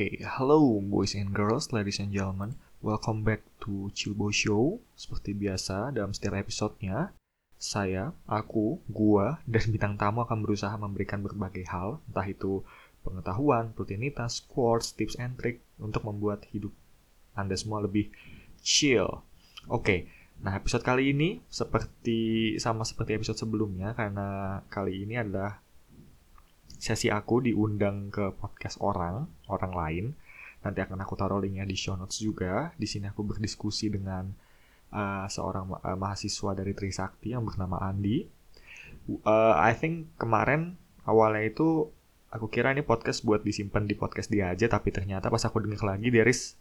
Oke, hello boys and girls, ladies and gentlemen. Welcome back to Chilbo Show. Seperti biasa, dalam setiap episodenya, saya, aku, gua, dan bintang tamu akan berusaha memberikan berbagai hal, entah itu pengetahuan, rutinitas, quotes, tips and trick untuk membuat hidup Anda semua lebih chill. Oke, nah episode kali ini seperti sama seperti episode sebelumnya karena kali ini adalah sesi aku diundang ke podcast orang, orang lain. Nanti akan aku taruh linknya di show notes juga. Di sini aku berdiskusi dengan uh, seorang uh, mahasiswa dari Trisakti yang bernama Andi. Uh, I think kemarin awalnya itu aku kira ini podcast buat disimpan di podcast dia aja, tapi ternyata pas aku dengar lagi is,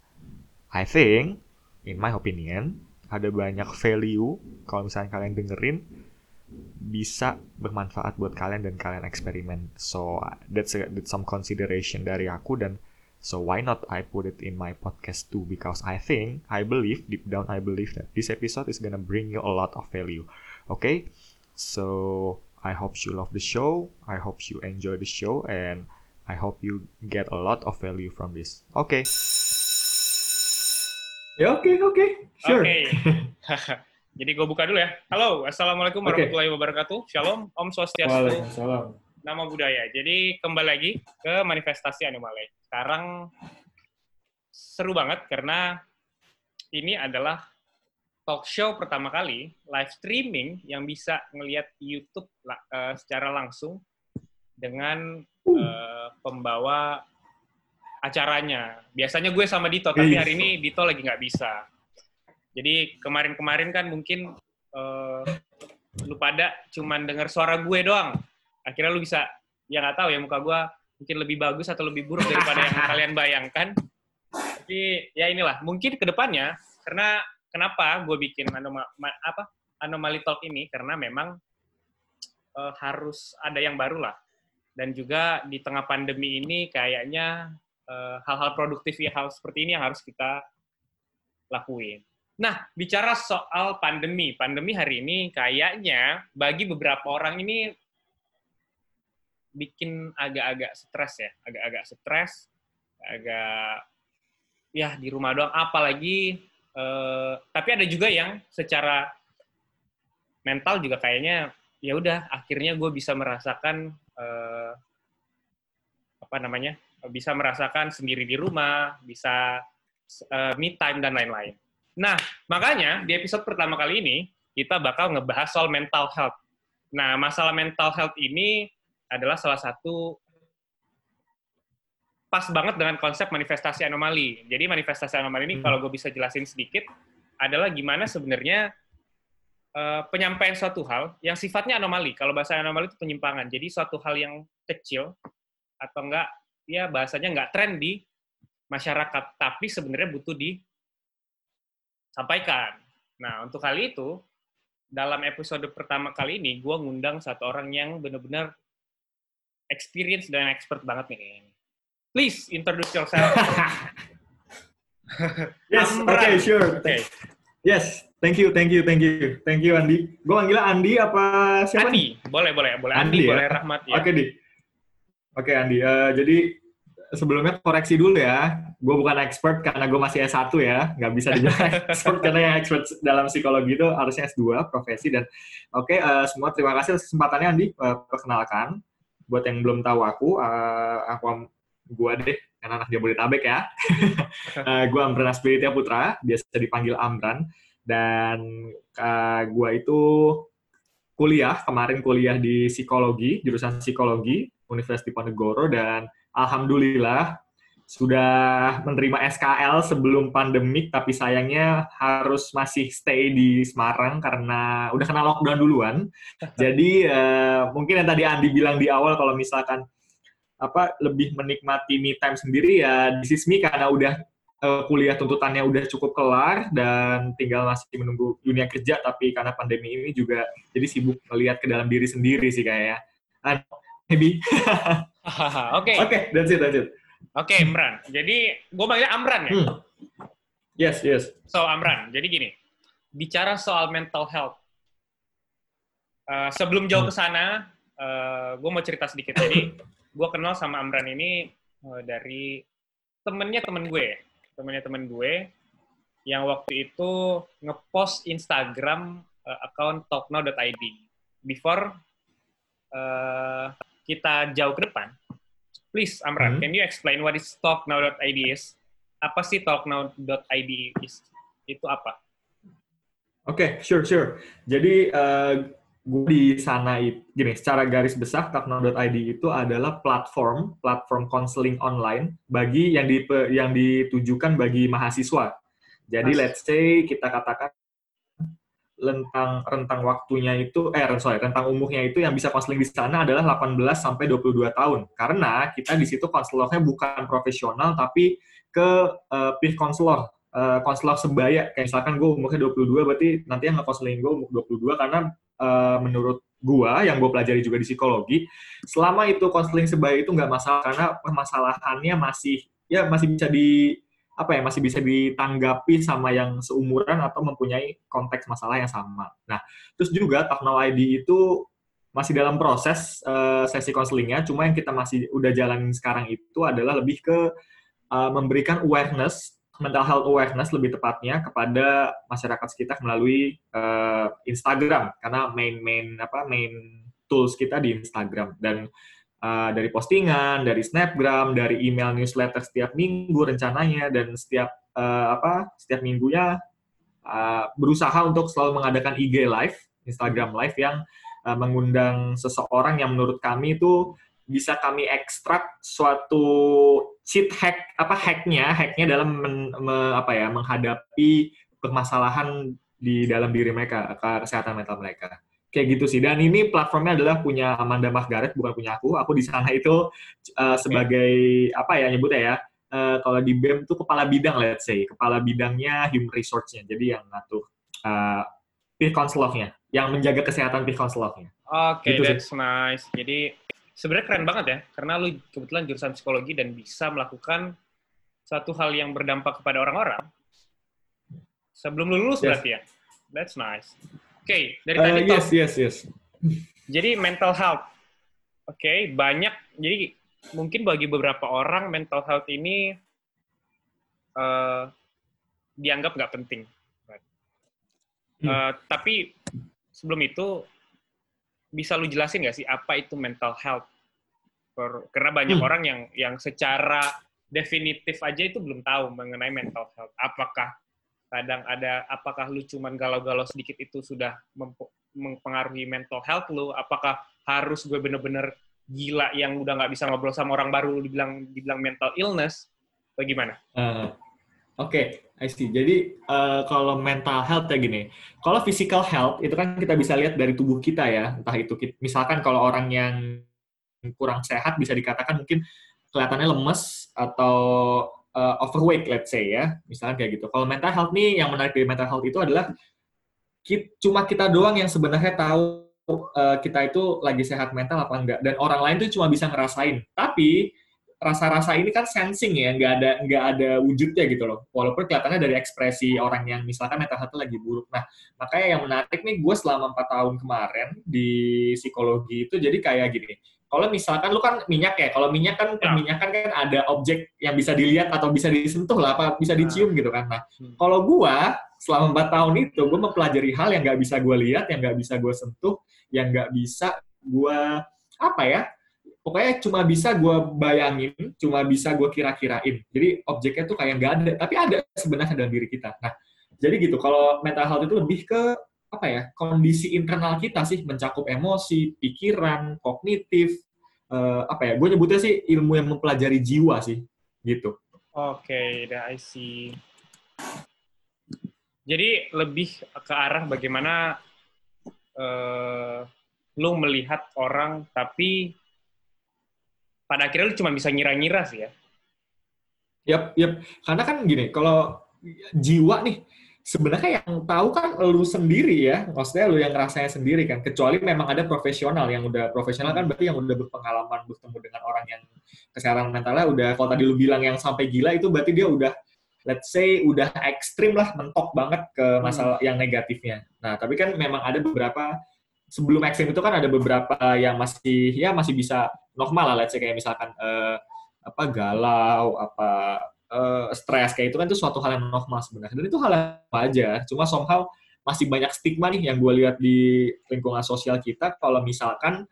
I think, in my opinion, ada banyak value kalau misalnya kalian dengerin bisa bermanfaat buat kalian dan kalian eksperimen. So that's, a, that's some consideration dari aku dan so why not I put it in my podcast too because I think I believe deep down I believe that this episode is gonna bring you a lot of value. Okay, so I hope you love the show. I hope you enjoy the show and I hope you get a lot of value from this. Okay. Ya oke okay, oke, okay. sure. Okay. Jadi gue buka dulu ya. Halo, Assalamualaikum warahmatullahi wabarakatuh. Shalom, Om Swastiastu. Waalaikumsalam. Nama budaya. Jadi kembali lagi ke manifestasi Anomali. Sekarang seru banget karena ini adalah talk show pertama kali live streaming yang bisa ngelihat YouTube uh, secara langsung dengan uh, pembawa acaranya. Biasanya gue sama Dito, tapi hari ini Dito lagi nggak bisa. Jadi kemarin-kemarin kan mungkin uh, lu pada cuman dengar suara gue doang. Akhirnya lu bisa, ya nggak tahu ya muka gue mungkin lebih bagus atau lebih buruk daripada yang kalian bayangkan. Tapi ya inilah, mungkin ke depannya, karena kenapa gue bikin anoma, apa, Anomaly Talk ini, karena memang uh, harus ada yang baru lah. Dan juga di tengah pandemi ini kayaknya hal-hal uh, produktif ya hal seperti ini yang harus kita lakuin. Nah, bicara soal pandemi, pandemi hari ini kayaknya bagi beberapa orang ini bikin agak-agak stres ya, agak-agak stres, agak ya di rumah doang. Apalagi, eh, tapi ada juga yang secara mental juga kayaknya ya udah akhirnya gue bisa merasakan eh, apa namanya, bisa merasakan sendiri di rumah, bisa eh, me time dan lain-lain. Nah, makanya di episode pertama kali ini kita bakal ngebahas soal mental health. Nah, masalah mental health ini adalah salah satu pas banget dengan konsep manifestasi anomali. Jadi manifestasi anomali ini hmm. kalau gue bisa jelasin sedikit adalah gimana sebenarnya uh, penyampaian suatu hal yang sifatnya anomali. Kalau bahasa anomali itu penyimpangan. Jadi suatu hal yang kecil atau enggak ya bahasanya enggak tren di masyarakat, tapi sebenarnya butuh di sampaikan. Nah, untuk kali itu, dalam episode pertama kali ini, gue ngundang satu orang yang benar-benar experience dan expert banget nih. Please introduce yourself. yes, oke, okay, sure. Okay. Yes, thank you, thank you, thank you, thank you Andi. Gue manggil Andi apa siapa? Andi, nih? boleh, boleh, boleh. Andi, Andi ya? boleh Rahmat ya. Oke, okay, di. Oke, okay, Andi. Uh, jadi sebelumnya koreksi dulu ya. Gue bukan expert karena gue masih S1 ya. Nggak bisa dibilang expert karena yang expert dalam psikologi itu harusnya S2, profesi. Dan oke, okay, uh, eh, semua terima kasih atas kesempatannya Andi. Uh, perkenalkan, buat yang belum tahu aku, uh, aku gue deh, karena anak Jabodetabek ya. uh, gue Amran Aspiritia Putra, biasa dipanggil Amran. Dan uh, gue itu kuliah, kemarin kuliah di psikologi, jurusan psikologi, Universitas Diponegoro, dan alhamdulillah sudah menerima SKL sebelum pandemik, tapi sayangnya harus masih stay di Semarang karena udah kena lockdown duluan. Jadi uh, mungkin yang tadi Andi bilang di awal kalau misalkan apa lebih menikmati me time sendiri ya di Sismi karena udah uh, kuliah tuntutannya udah cukup kelar dan tinggal masih menunggu dunia kerja tapi karena pandemi ini juga jadi sibuk melihat ke dalam diri sendiri sih kayaknya. Maybe. Oke. Oke, that's it, that's it. Oke, okay, Amran. Jadi, gue manggilnya Amran ya? Hmm. Yes, yes. So, Amran, jadi gini. Bicara soal mental health. Uh, sebelum jauh hmm. ke sana, uh, eh, gue mau cerita sedikit. Jadi, gue kenal sama Amran ini uh, dari temennya temen gue, temennya temen gue yang waktu itu ngepost Instagram uh, account talknow.id. Before uh, kita jauh ke depan, please Amran, Hmm. can you explain what is talknow.id is? Apa sih talknow.id is? Itu apa? Oke, sure, sure. Jadi eh gue di sana itu, gini, secara garis besar Takno.id itu adalah platform, platform konseling online bagi yang di yang ditujukan bagi mahasiswa. Jadi Mas- let's say kita katakan rentang rentang waktunya itu eh sorry, rentang umurnya itu yang bisa konseling di sana adalah 18 sampai 22 tahun. Karena kita di situ konselornya bukan profesional tapi ke eh, peer konselor eh, konselor sebaya kayak misalkan gue umurnya 22 berarti nanti yang ngekonseling gue umur 22 karena eh, menurut gua yang gue pelajari juga di psikologi selama itu konseling sebaya itu nggak masalah karena permasalahannya masih ya masih bisa di apa ya masih bisa ditanggapi sama yang seumuran atau mempunyai konteks masalah yang sama. Nah, terus juga Takno ID itu masih dalam proses eh, sesi konselingnya, cuma yang kita masih udah jalanin sekarang itu adalah lebih ke eh, memberikan awareness mental health awareness lebih tepatnya kepada masyarakat sekitar melalui eh, Instagram. Karena main main apa main tools kita di Instagram. Dan uh, dari postingan, dari snapgram, dari email newsletter setiap minggu rencananya dan setiap uh, apa setiap minggunya uh, berusaha untuk selalu mengadakan IG live, Instagram live yang uh, mengundang seseorang yang menurut kami itu bisa kami ekstrak suatu cheat hack apa hacknya hacknya dalam men- me- apa ya menghadapi permasalahan di dalam diri mereka ke kesehatan mental mereka kayak gitu sih dan ini platformnya adalah punya Amanda Margaret bukan punya aku aku di sana itu uh, sebagai apa ya nyebutnya ya uh, kalau di BEM tuh kepala bidang let's say kepala bidangnya human resource-nya jadi yang ngatur uh, peer counselor-nya yang menjaga kesehatan peer counselor-nya Oke, Gitu sih. that's nice. Jadi sebenarnya keren banget ya, karena lu kebetulan jurusan psikologi dan bisa melakukan satu hal yang berdampak kepada orang-orang sebelum lu lulus Yes. berarti ya. That's nice. Oke, dari Uh, tadi yes talk- yes yes jadi mental health. Oke, banyak. Jadi mungkin bagi beberapa orang mental health ini eh, dianggap nggak penting. Hmm. Eh, tapi sebelum itu bisa lu jelasin nggak sih apa itu mental health? Per- karena banyak Hmm. orang yang yang secara definitif aja itu belum tahu mengenai mental health. Apakah kadang ada apakah lu cuman galau-galau sedikit itu sudah mempengaruhi mental health lu? Apakah harus gue bener-bener gila yang udah nggak bisa ngobrol sama orang baru lu dibilang dibilang mental illness? Bagaimana? Uh, Oke, I see. Jadi uh, kalau mental health ya gini, kalau physical health itu kan kita bisa lihat dari tubuh kita ya, entah itu ki- misalkan kalau orang yang kurang sehat bisa dikatakan mungkin kelihatannya lemes atau uh, overweight, let's say ya, misalkan kayak gitu. Kalau mental health nih, yang menarik dari mental health itu adalah ki- cuma kita doang yang sebenarnya tahu uh, kita itu lagi sehat mental apa enggak, dan orang lain tuh cuma bisa ngerasain. Tapi rasa-rasa ini kan sensing ya, nggak ada nggak ada wujudnya gitu loh. Walaupun kelihatannya dari ekspresi orang yang misalkan mental health lagi buruk. Nah, makanya yang menarik nih, gue selama empat tahun kemarin di psikologi itu jadi kayak gini. Kalau misalkan lu kan minyak ya, kalau minyak kan Ya. minyak kan ada objek yang bisa dilihat atau bisa disentuh lah, apa bisa dicium gitu kan. Nah, Hmm. kalau gua selama empat tahun itu gue mempelajari hal yang nggak bisa gue lihat, yang nggak bisa gue sentuh, yang nggak bisa gue apa ya? Pokoknya cuma bisa gue bayangin, cuma bisa gue kira-kirain. Jadi objeknya tuh kayak nggak ada, tapi ada sebenarnya dalam diri kita. Nah, jadi gitu. Kalau mental health itu lebih ke apa ya? Kondisi internal kita sih, mencakup emosi, pikiran, kognitif, eh, apa ya? Gue nyebutnya sih ilmu yang mempelajari jiwa sih, gitu. Oke, dah I see. Jadi lebih ke arah bagaimana eh, lu melihat orang, tapi pada akhirnya lu cuma bisa ngira-ngira sih ya. Yap, yap. Karena kan gini, kalau jiwa nih, sebenarnya yang tahu kan lu sendiri ya. Maksudnya lu yang rasanya sendiri kan. Kecuali memang ada profesional yang udah profesional kan berarti yang udah berpengalaman bertemu dengan orang yang kesehatan mentalnya udah kalau tadi lu bilang yang sampai gila itu berarti dia udah let's say udah ekstrim lah mentok banget ke masalah yang negatifnya. Nah, tapi kan memang ada beberapa sebelum ekstrim itu kan ada beberapa yang masih ya masih bisa normal lah let's say kayak misalkan eh, apa galau, apa uh, stres. Kayak itu kan itu suatu hal yang normal sebenarnya. Dan itu hal yang wajar cuma somehow masih banyak stigma nih yang gue lihat di lingkungan sosial kita. Kalau misalkan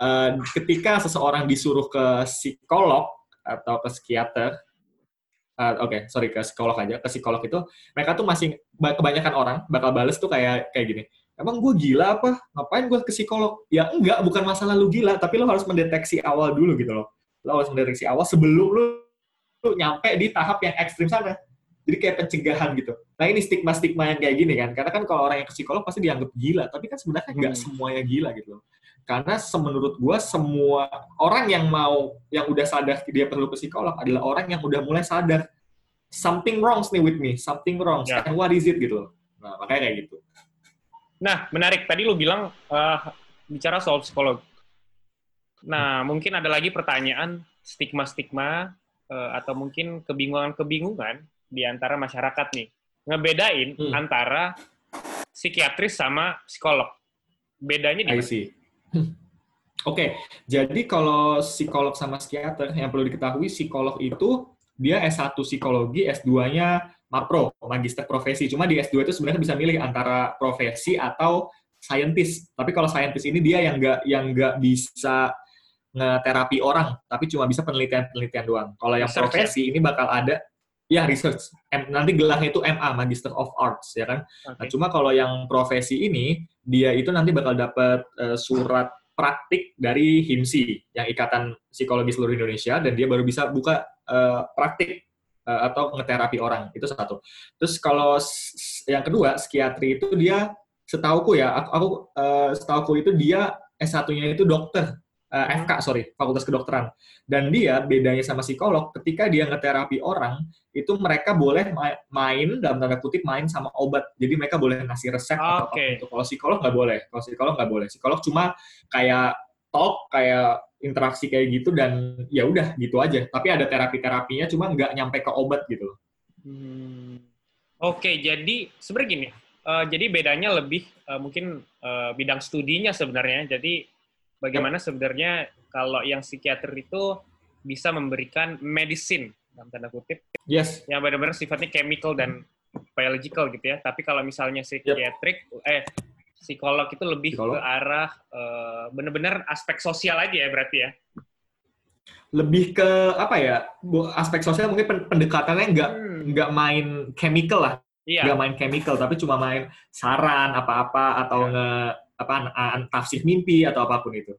uh, ketika seseorang disuruh ke psikolog atau ke psikiater uh, oke okay, sorry ke psikolog aja ke psikolog itu mereka tuh masih kebanyakan orang bakal bales tuh kayak kayak gini emang gue gila apa? Ngapain gue ke psikolog? Ya enggak bukan masalah lu gila tapi lo harus mendeteksi awal dulu gitu loh. Lo harus mendeteksi awal sebelum lu, lu nyampe di tahap yang ekstrim sana. Jadi kayak pencegahan gitu. Nah ini stigma stigma yang kayak gini kan. Karena kan kalau orang yang ke psikolog pasti dianggap gila. Tapi kan sebenarnya nggak hmm. semuanya gila gitu loh. Karena menurut gue semua orang yang mau yang udah sadar dia perlu ke psikolog adalah orang yang udah mulai sadar. Something wrong nih with me. Something wrong yeah. and what is it gitu nah makanya kayak gitu. Nah menarik. Tadi lu bilang uh, bicara soal psikolog. Nah mungkin ada lagi pertanyaan stigma-stigma uh, atau mungkin kebingungan-kebingungan di antara masyarakat nih ngebedain hmm. antara psikiatris sama psikolog bedanya di mana? Oke, okay, jadi kalau psikolog sama psikiater yang perlu diketahui psikolog itu dia S1 psikologi, S2-nya MAPRO, magister profesi. Cuma di S2 itu sebenarnya bisa milih antara profesi atau scientist. Tapi kalau scientist ini dia yang nggak yang nggak bisa ngeterapi orang, tapi cuma bisa penelitian-penelitian doang. Kalau yang research, ya? profesi ini bakal ada ya research. nanti gelarnya itu MA, Magister of Arts, ya kan. Okay. Nah, cuma kalau yang profesi ini dia itu nanti bakal dapat uh, surat praktik dari HIMSI yang Ikatan Psikologi Seluruh Indonesia dan dia baru bisa buka uh, praktik uh, atau ngeterapi orang itu satu. Terus kalau yang kedua psikiatri itu dia setauku ya aku, aku uh, setauku itu dia S1-nya itu dokter uh, FK sorry Fakultas Kedokteran. Dan dia bedanya sama psikolog ketika dia ngeterapi orang itu mereka boleh main dalam tanda kutip main sama obat. Jadi mereka boleh ngasih resep okay. atau apa itu kalau psikolog nggak boleh. Kalau psikolog nggak boleh. Psikolog cuma kayak talk kayak interaksi kayak gitu dan ya udah gitu aja. Tapi ada terapi terapinya cuma nggak nyampe ke obat gitu hmm. oke okay, jadi sebenarnya gini uh, jadi bedanya lebih uh, mungkin uh, bidang studinya sebenarnya. Jadi bagaimana sebenarnya kalau yang psikiater itu bisa memberikan medicine dalam tanda kutip. Yes. Yang benar-benar sifatnya chemical dan biological gitu ya. Tapi kalau misalnya psikiatrik yep. eh psikolog itu lebih psikolog. ke arah uh, benar-benar aspek sosial aja ya berarti ya. Lebih ke apa ya? Aspek sosial mungkin pendekatannya nggak hmm. nggak main chemical lah. Iya. Nggak main chemical tapi cuma main saran apa-apa atau iya. nge apa tafsir mimpi atau apa pun itu.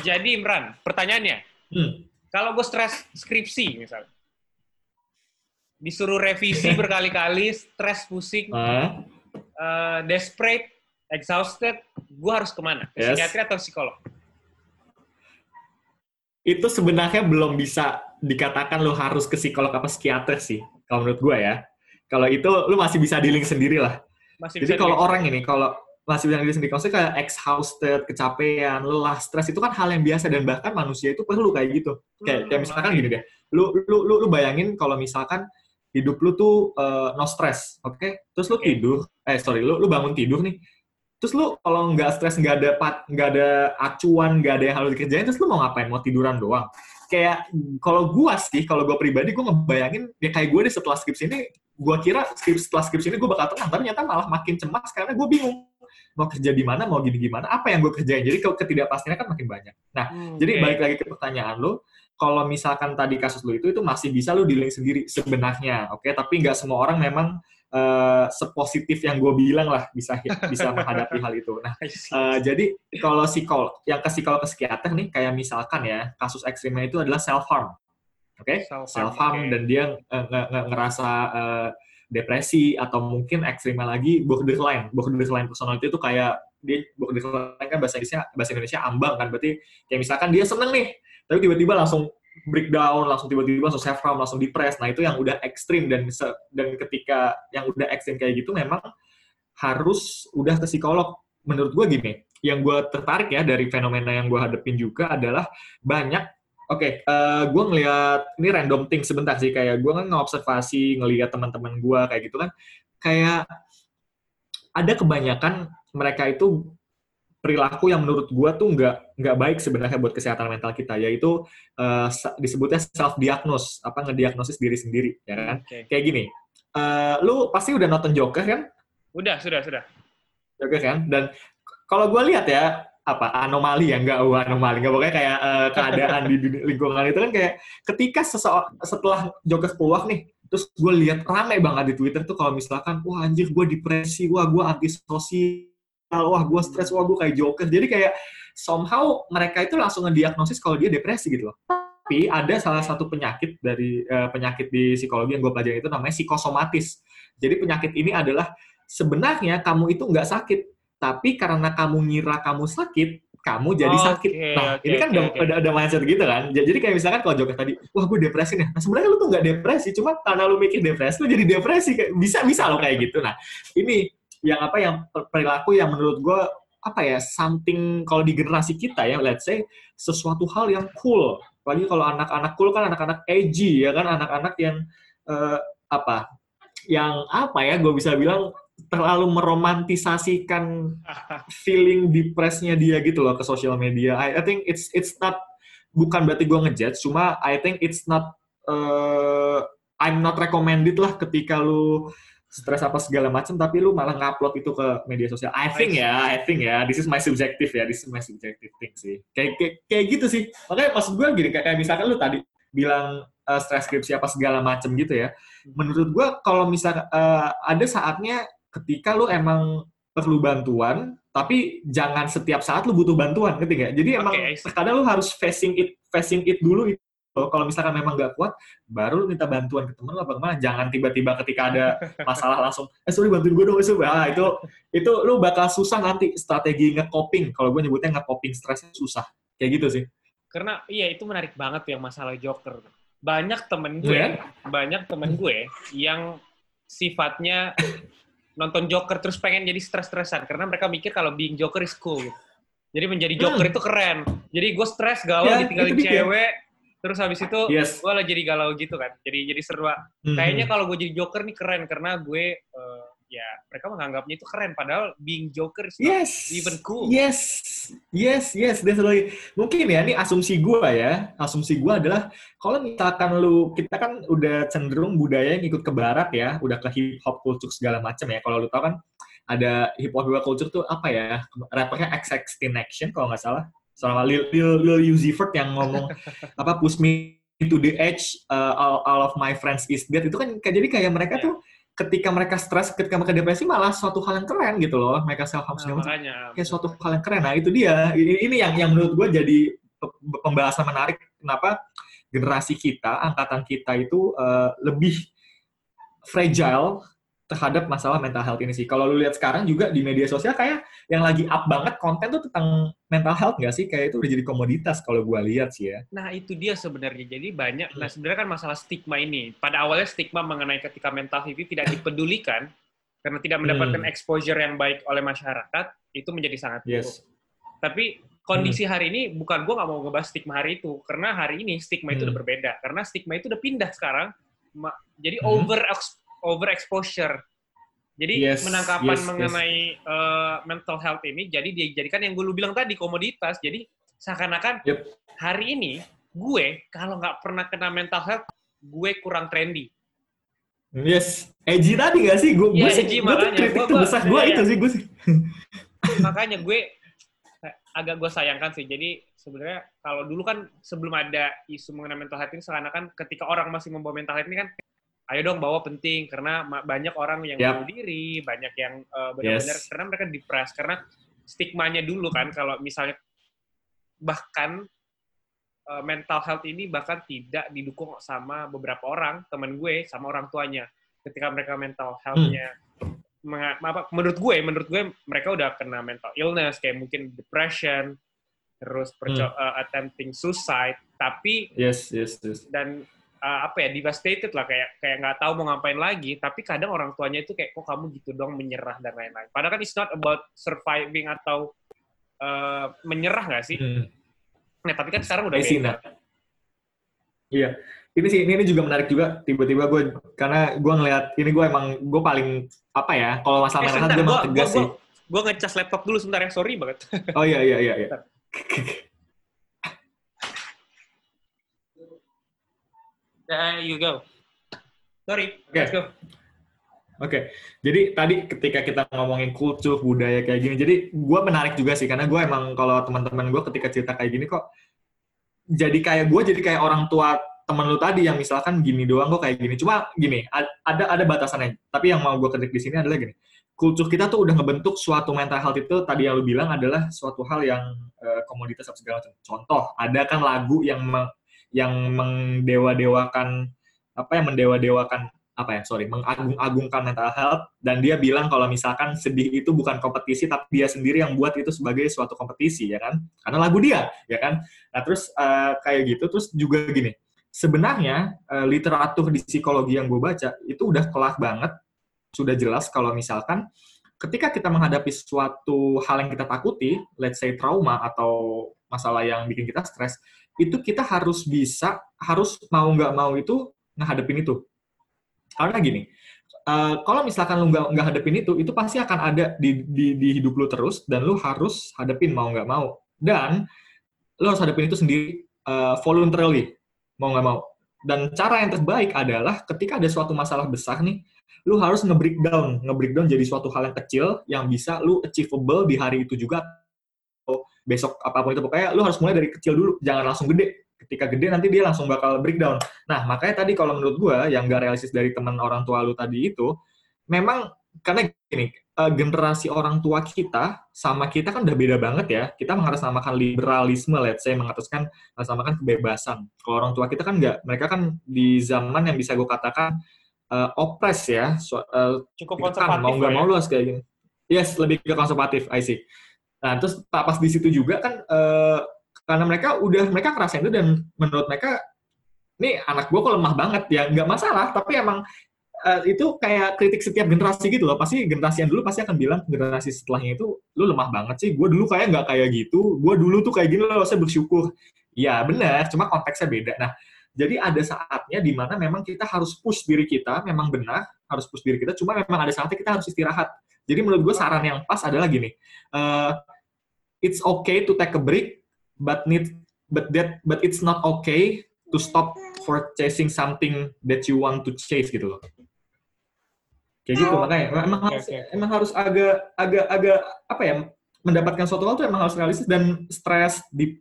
Jadi Imran, pertanyaannya, hmm. kalau gue stres skripsi misalnya, disuruh revisi berkali-kali, stres, pusing, uh. Uh, desperate, exhausted, gue harus ke mana? Yes. Psikiatri atau psikolog? Itu sebenarnya belum bisa dikatakan lo harus ke psikolog apa psikiater sih, kalau menurut gue ya. Kalau itu lo masih bisa dealing sendiri lah. Masih Jadi kalau orang ini, kalau masih bilang diri sendiri. Maksudnya kayak exhausted, kecapean, lelah, stres itu kan hal yang biasa dan bahkan manusia itu perlu kayak gitu. Kayak, kayak misalkan gini deh, lu lu lu, lu bayangin kalau misalkan hidup lu tuh uh, no stress, oke? Okay? Terus lu tidur, eh sorry, lu lu bangun tidur nih. Terus lu kalau nggak stres, nggak ada nggak ada acuan, nggak ada yang harus dikerjain, terus lu mau ngapain? Mau tiduran doang? Kayak kalau gua sih, kalau gua pribadi, gua ngebayangin ya kayak gue deh setelah skripsi ini, gua kira skripsi setelah skripsi ini gue bakal tenang, ternyata malah makin cemas karena gue bingung mau kerja di mana, mau gini gimana, apa yang gue kerjain. Jadi ketidakpastiannya kan makin banyak. Nah, hmm, jadi okay. balik lagi ke pertanyaan lo, kalau misalkan tadi kasus lo itu, itu masih bisa lo dealing sendiri sebenarnya, oke? Okay? Tapi nggak semua orang memang uh, sepositif yang gue bilang lah bisa bisa menghadapi hal itu. Nah, uh, jadi kalau psikolog, yang ke psikolog ke psikiater nih, kayak misalkan ya, kasus ekstrimnya itu adalah self harm, oke? Okay? Self harm okay. dan dia uh, ngerasa uh, depresi atau mungkin ekstrimnya lagi borderline. Borderline personality itu kayak dia borderline kan bahasa Indonesia bahasa Indonesia ambang kan. Berarti kayak misalkan dia seneng nih tapi tiba-tiba langsung breakdown langsung tiba-tiba langsung self harm langsung depres nah itu yang udah ekstrim dan dan ketika yang udah ekstrim kayak gitu memang harus udah ke psikolog. Menurut gue gini yang gue tertarik ya dari fenomena yang gue hadepin juga adalah banyak Oke, okay, uh, eh, gue ngeliat ini random thing sebentar sih kayak gue kan ngobservasi ngeliat teman-teman gue kayak gitu kan. Kayak ada kebanyakan mereka itu perilaku yang menurut gue tuh nggak nggak baik sebenarnya buat kesehatan mental kita yaitu uh, disebutnya self diagnose apa ngediagnosis diri sendiri ya kan? Okay. kayak gini uh, lu pasti udah nonton Joker kan? Udah sudah sudah. Joker kan? Dan kalau gue lihat ya apa anomali ya nggak oh, anomali nggak pokoknya kayak uh, keadaan di lingkungan itu kan kayak ketika seseorang setelah Joker keluar nih terus gue lihat ramai banget di Twitter tuh kalau misalkan wah anjir gue depresi wah gue antisosial wah gue stres, wah gue kayak joker. Jadi kayak somehow mereka itu langsung ngediagnosis kalau dia depresi gitu loh. Tapi ada salah satu penyakit dari uh, penyakit di psikologi yang gue pelajari itu namanya psikosomatis. Jadi penyakit ini adalah sebenarnya kamu itu nggak sakit, tapi karena kamu ngira kamu sakit, kamu jadi oh, sakit. Okay, nah, okay, ini kan okay, udah, okay. Ada, ada mindset gitu kan. Jadi kayak misalkan kalau Joker tadi, wah gue depresi nih. Nah sebenarnya lu tuh nggak depresi, cuma karena lu mikir depresi, lu jadi depresi. Bisa bisa lo kayak gitu. Nah ini yang apa yang perilaku yang menurut gue apa ya something kalau di generasi kita ya let's say sesuatu hal yang cool apalagi kalau anak-anak cool kan anak-anak edgy ya kan anak-anak yang uh, apa yang apa ya gue bisa bilang terlalu meromantisasikan feeling depresnya dia gitu loh ke sosial media I, I think it's it's not bukan berarti gue ngejudge cuma I think it's not uh, I'm not recommended lah ketika lu stres apa segala macam tapi lu malah ngupload itu ke media sosial. I think ya, I think ya, this is my subjective ya, this is my subjective thing sih. Kayak kayak, kayak gitu sih. Makanya maksud gue gini kayak, kayak misalkan lu tadi bilang uh, stres skripsi apa segala macam gitu ya. Menurut gue kalau misal uh, ada saatnya ketika lu emang perlu bantuan, tapi jangan setiap saat lu butuh bantuan, ngerti gak? Jadi emang okay, terkadang lu harus facing it, facing it dulu kalau misalkan memang nggak kuat, baru lu minta bantuan ke temen lo apa gimana. Jangan tiba-tiba ketika ada masalah langsung, eh sorry bantuin gue dong, eh, ah, itu itu lu bakal susah nanti strategi nge-coping. Kalau gue nyebutnya nge-coping stresnya susah. Kayak gitu sih. Karena iya itu menarik banget yang masalah Joker. Banyak temen gue, yeah. banyak temen gue yang sifatnya nonton Joker terus pengen jadi stres-stresan karena mereka mikir kalau being Joker is cool gitu. Jadi menjadi Joker hmm. itu keren. Jadi gue stres galau yeah, ditinggalin cewek, terus habis itu yes. gue lah jadi galau gitu kan jadi jadi seru mm-hmm. kayaknya kalau gue jadi joker nih keren karena gue uh, ya mereka menganggapnya itu keren padahal being joker is yes. even cool. yes yes yes definitely mungkin ya ini asumsi gue ya. Asumsi gue adalah kalau misalkan lu kita kan udah cenderung budaya yang ikut ke barat ya udah ke hip hop culture segala macam ya. Kalau lu tau kan ada hip hop culture tuh apa ya rappernya XX Action kalau nggak salah. Sama Lil, Lil, Lil Uzi Vert yang ngomong apa push me to the edge uh, all, all of my friends is dead. Itu kan jadi kayak mereka tuh ketika mereka stres ketika mereka depresi malah suatu hal yang keren gitu loh. Mereka self harm nah, kayak suatu hal yang keren. Nah itu dia. Ini yang yang menurut gue jadi pembahasan menarik. Kenapa? Generasi kita angkatan kita itu uh, lebih fragile terhadap masalah mental health ini sih. Kalau lu lihat sekarang juga di media sosial kayak yang lagi up banget konten tuh tentang mental health nggak sih? Kayak itu udah jadi komoditas kalau gue lihat sih ya. Nah itu dia sebenarnya. Jadi banyak, nah sebenarnya kan masalah stigma ini. Pada awalnya stigma mengenai ketika mental health tidak dipedulikan, karena tidak mendapatkan hmm. exposure yang baik oleh masyarakat, itu menjadi sangat buruk. Yes. Tapi kondisi hmm. hari ini, bukan gue nggak mau ngebahas stigma hari itu, karena hari ini stigma itu udah hmm. berbeda. Karena stigma itu udah pindah sekarang, jadi hmm. over over exposure. Jadi yes, penangkapan yes, mengenai yes. Uh, mental health ini jadi dijadikan yang gue lu bilang tadi komoditas. Jadi seakan-akan yep. hari ini gue kalau nggak pernah kena mental health, gue kurang trendy. Yes, edgy tadi gak sih? Gue ya, edgy makanya. Gue tuh besar gue itu sih gue sih. makanya gue agak gue sayangkan sih. Jadi sebenarnya kalau dulu kan sebelum ada isu mengenai mental health ini seakan-akan ketika orang masih membawa mental health ini kan ayo dong bawa penting karena banyak orang yang yep. bunuh diri, banyak yang uh, benar-benar yes. karena mereka depres karena stigmanya dulu kan kalau misalnya bahkan uh, mental health ini bahkan tidak didukung sama beberapa orang teman gue sama orang tuanya ketika mereka mental health-nya hmm. apa menurut gue menurut gue mereka udah kena mental illness kayak mungkin depression terus hmm. uh, attempting suicide tapi yes yes yes dan uh, apa ya devastated lah kayak kayak nggak tahu mau ngapain lagi tapi kadang orang tuanya itu kayak kok kamu gitu dong menyerah dan lain-lain padahal kan it's not about surviving atau uh, menyerah nggak sih hmm. nah tapi kan sekarang udah beda iya ini sih ini, ini juga menarik juga tiba-tiba gue karena gue ngelihat ini gue emang gue paling apa ya kalau masalah eh, mental gue emang tegas gua, sih gue ngecas laptop dulu sebentar ya, sorry banget. Oh iya iya iya. iya. There you go. Sorry, Oke. let's go. Oke, jadi tadi ketika kita ngomongin kultur budaya kayak gini, jadi gue menarik juga sih karena gue emang kalau teman-teman gue ketika cerita kayak gini kok jadi kayak gue jadi kayak orang tua temen lu tadi yang misalkan gini doang kok kayak gini. Cuma gini, ada ada batasannya. Tapi yang mau gue ketik di sini adalah gini, kultur kita tuh udah ngebentuk suatu mental health itu tadi yang lu bilang adalah suatu hal yang eh, komoditas segala macam. Contoh, ada kan lagu yang yang mengdewa-dewakan apa yang mendewa-dewakan apa ya sorry mengagung-agungkan mental health dan dia bilang kalau misalkan sedih itu bukan kompetisi tapi dia sendiri yang buat itu sebagai suatu kompetisi ya kan? Karena lagu dia ya kan? Nah terus eh, kayak gitu terus juga gini sebenarnya eh, literatur di psikologi yang gue baca itu udah kelas banget sudah jelas kalau misalkan ketika kita menghadapi suatu hal yang kita takuti let's say trauma atau masalah yang bikin kita stres itu kita harus bisa harus mau nggak mau itu ngehadapin itu karena gini, eh, kalau misalkan lu nggak nggak hadapin itu, itu pasti akan ada di, di, di hidup lu terus, dan lu harus hadapin mau nggak mau. Dan lu harus hadapin itu sendiri eh, voluntarily, mau nggak mau. Dan cara yang terbaik adalah ketika ada suatu masalah besar nih, lu harus nge-breakdown, nge-breakdown jadi suatu hal yang kecil yang bisa lu achievable di hari itu juga besok apa pun itu pokoknya lu harus mulai dari kecil dulu, jangan langsung gede ketika gede nanti dia langsung bakal breakdown. Nah, makanya tadi kalau menurut gua yang gak realistis dari teman orang tua lu tadi itu, memang karena gini, eh, generasi orang tua kita sama kita kan udah beda banget ya. Kita mengatasnamakan liberalisme, let's say, mengataskan mengatasnamakan kebebasan. Kalau orang tua kita kan nggak, mereka kan di zaman yang bisa gue katakan eh, oppress ya, so, eh, Cukup konservatif mau nggak ya. mau lu harus kayak gini. Yes, lebih ke konservatif, I see. Nah, terus pa- pas di situ juga kan eh, karena mereka udah mereka ngerasain itu dan menurut mereka nih anak gue kok lemah banget. Ya nggak masalah tapi emang eh, itu kayak kritik setiap generasi gitu loh. Pasti generasi yang dulu pasti akan bilang generasi setelahnya itu lu lemah banget sih. Gue dulu kayak nggak kayak gitu. Gue dulu tuh kayak gini loh saya bersyukur. Ya benar cuma konteksnya beda. Nah jadi ada saatnya di mana memang kita harus push diri kita memang benar harus push diri kita cuma memang ada saatnya kita harus istirahat. Jadi menurut gue saran yang pas adalah gini eh, it's okay to take a break but need but that but it's not okay to stop for chasing something that you want to chase gitu loh. Kayak gitu Oh, makanya emang oke, harus emang harus agak agak agak apa ya mendapatkan suatu hal tuh emang harus realistis dan stres di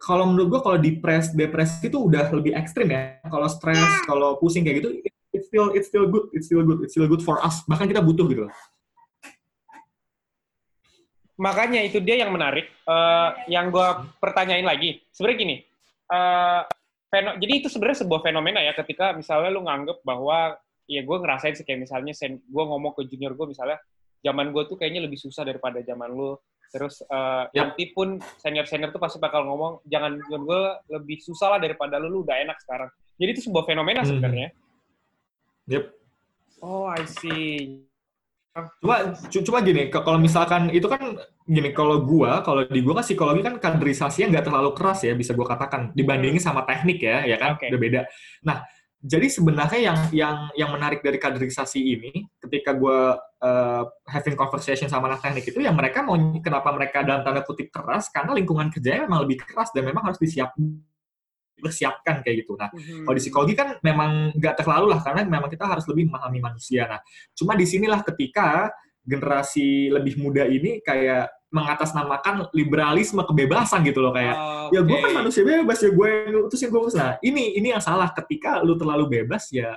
kalau menurut gua kalau depres depresi itu udah lebih ekstrim ya. Kalau stres, kalau pusing kayak gitu it's still it's still good, it's still good, it's still good for us. Bahkan kita butuh gitu loh. Makanya itu dia yang menarik. Eh, yang gue pertanyain lagi, sebenarnya gini. eh, feno- jadi itu sebenarnya sebuah fenomena ya ketika misalnya lu nganggep bahwa ya gue ngerasain sih kayak misalnya gue ngomong ke junior gue misalnya zaman gue tuh kayaknya lebih susah daripada zaman lu terus eh, Yap. nanti pun senior senior tuh pasti bakal ngomong jangan gue lebih susah lah daripada lu lu udah enak sekarang jadi itu sebuah fenomena Hmm. sebenarnya Yep. oh I see Cuma cu- cuma gini, kalau misalkan itu kan gini, kalau gua, kalau di gua kan psikologi kan kaderisasinya nggak terlalu keras ya, bisa gua katakan dibandingin sama teknik ya, ya kan Oke. udah beda. Nah, jadi sebenarnya yang yang yang menarik dari kaderisasi ini, ketika gua uh, having conversation sama anak teknik itu, yang mereka mau kenapa mereka dalam tanda kutip keras, karena lingkungan kerjanya memang lebih keras dan memang harus disiap dipersiapkan kayak gitu. Nah, Hmm. kalau di psikologi kan memang nggak terlalu lah, karena memang kita harus lebih memahami manusia. Nah, cuma di sinilah ketika generasi lebih muda ini kayak mengatasnamakan liberalisme kebebasan gitu loh kayak ya gue kan manusia bebas ya gue yang ngutusin gue nah ini ini yang salah ketika lu terlalu bebas ya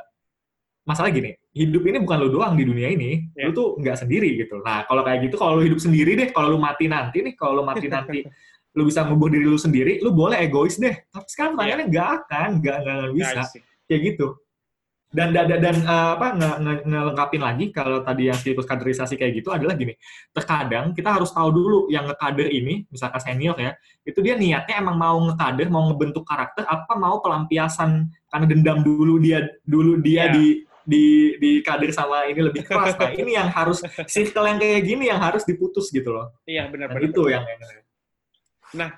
masalah gini hidup ini bukan lu doang di dunia ini Ya. lu tuh nggak sendiri gitu nah kalau kayak gitu kalau lu hidup sendiri deh kalau lu mati nanti nih kalau lu mati nanti lu bisa ngubur diri lu sendiri lu boleh egois deh. Tapi sekarang Ya. pertanyaannya nggak akan nggak nggak bisa. kayak gitu. Dan dan dan, dan, eh, apa nge, nge- ngelengkapin lagi kalau tadi yang siklus kaderisasi kayak gitu adalah gini. Terkadang kita harus tahu dulu yang ngekader ini misalkan senior ya itu dia niatnya emang mau ngekader mau ngebentuk karakter apa mau pelampiasan karena dendam dulu dia dulu dia Ya. di di di kader sama ini lebih keras. Nah ini yang harus circle yang kayak gini yang harus diputus gitu loh. Iya nah, benar-benar. itu yang yang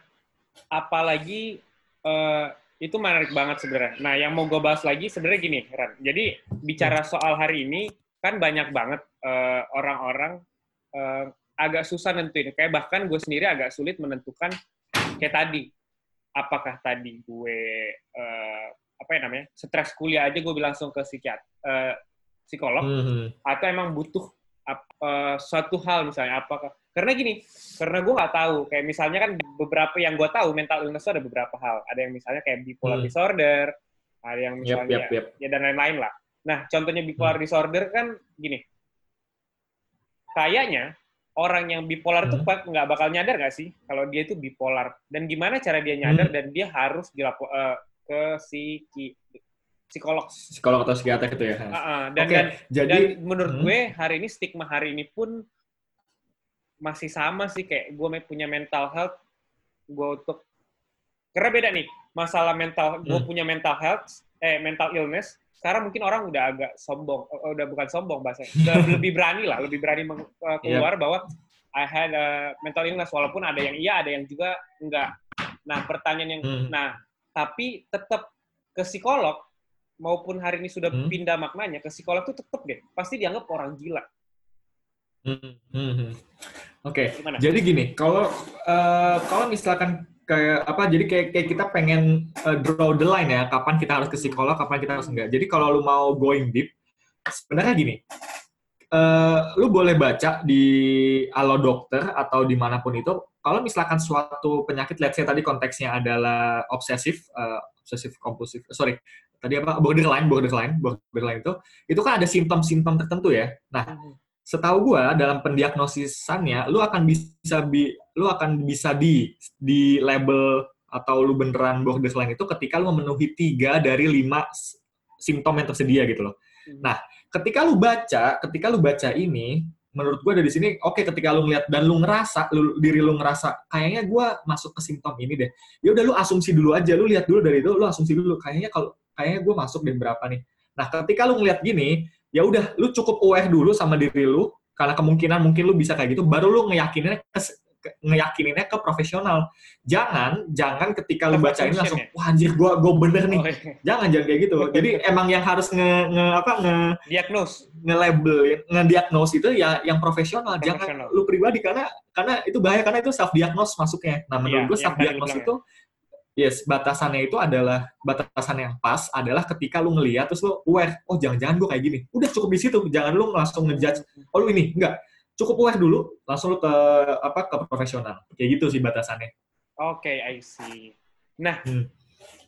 apalagi eh, itu menarik banget sebenarnya. Nah, yang mau gue bahas lagi sebenarnya gini, Ran. Jadi bicara soal hari ini kan banyak banget eh, orang-orang eh, agak susah nentuin. Kayak bahkan gue sendiri agak sulit menentukan kayak tadi. Apakah tadi gue uh, apa ya namanya stres kuliah aja gue bilang langsung ke psikiat uh, psikolog Mhm. atau emang butuh ap- eh, suatu hal misalnya apakah karena gini karena gue nggak tahu kayak misalnya kan beberapa yang gue tahu mental illness itu ada beberapa hal ada yang misalnya kayak bipolar Hmm. disorder ada yang misalnya yap, yap. ya dan lain-lain lah nah contohnya bipolar Hmm. disorder kan gini kayaknya orang yang bipolar Hmm. pak- nggak bakal nyadar nggak sih kalau dia itu bipolar dan gimana cara dia nyadar Hmm. dan dia harus dilapo eh, ke psiki psikolog Psikolog atau psikiater gitu ya. Ah, ah. dan Oke, dan jadi dan menurut Hmm. gue hari ini stigma hari ini pun masih sama sih kayak gue punya mental health gue untuk karena beda nih masalah mental gue Hmm. punya mental health eh mental illness sekarang mungkin orang udah agak sombong eh, udah bukan sombong bahasanya udah lebih berani lah lebih berani eh, keluar bahwa I had a mental illness walaupun ada yang iya ada yang juga enggak nah pertanyaan yang Hmm. nah tapi tetap ke psikolog maupun hari ini sudah Hmm. pindah maknanya ke psikolog tuh tetap deh pasti dianggap orang gila Mhm, mhm. Oke, gimana? jadi gini, kalau eh, kalau misalkan kayak apa, jadi kayak kayak kita pengen eh, draw the line ya, kapan kita harus ke psikolog, kapan kita harus enggak. Jadi kalau lu mau going deep, sebenarnya gini, eh, lu boleh baca di Halo Dokter atau di mana pun itu, kalau misalkan suatu penyakit, let's say tadi konteksnya adalah obsesif, eh, obsesif kompulsif, sorry, tadi apa borderline, borderline, borderline itu, itu kan ada simptom-simptom tertentu ya. Nah, setahu gua dalam pendiagnosisannya lu akan bisa bi, lu akan bisa di di label atau lu beneran borderline itu ketika lu memenuhi tiga dari lima simptom yang tersedia gitu loh. Hmm. Nah, ketika lu baca, ketika lu baca ini, menurut gua dari sini oke ketika lu ngeliat dan lu ngerasa lu, diri lu ngerasa kayaknya gua masuk ke simptom ini deh. Ya udah lu asumsi dulu aja, lu lihat dulu dari itu, lu asumsi dulu kayaknya kalau kayaknya gua masuk dan berapa nih. Nah, ketika lu ngeliat gini, ya udah lu cukup aware dulu sama diri lu karena kemungkinan mungkin lu bisa kayak gitu baru lu ngeyakininnya ke, ngeyakininnya ke profesional. Jangan jangan ketika lu baca ini langsung wah anjir gua gua bener nih. Oh, iya. jangan jangan kayak gitu. Jadi emang yang harus nge, nge apa nge diagnose. nge-label nge-diagnose itu ya yang profesional. Jangan lu pribadi karena karena itu bahaya karena itu self diagnose masuknya. Nah menurut gua yang self diagnose itu yes batasannya itu adalah batasan yang pas adalah ketika lu ngeliat terus lu aware oh jangan-jangan gua kayak gini udah cukup di situ jangan lu langsung ngejudge oh lu ini enggak cukup aware dulu langsung lu ke apa ke profesional kayak gitu sih batasannya Oke, I see. Nah, Hmm.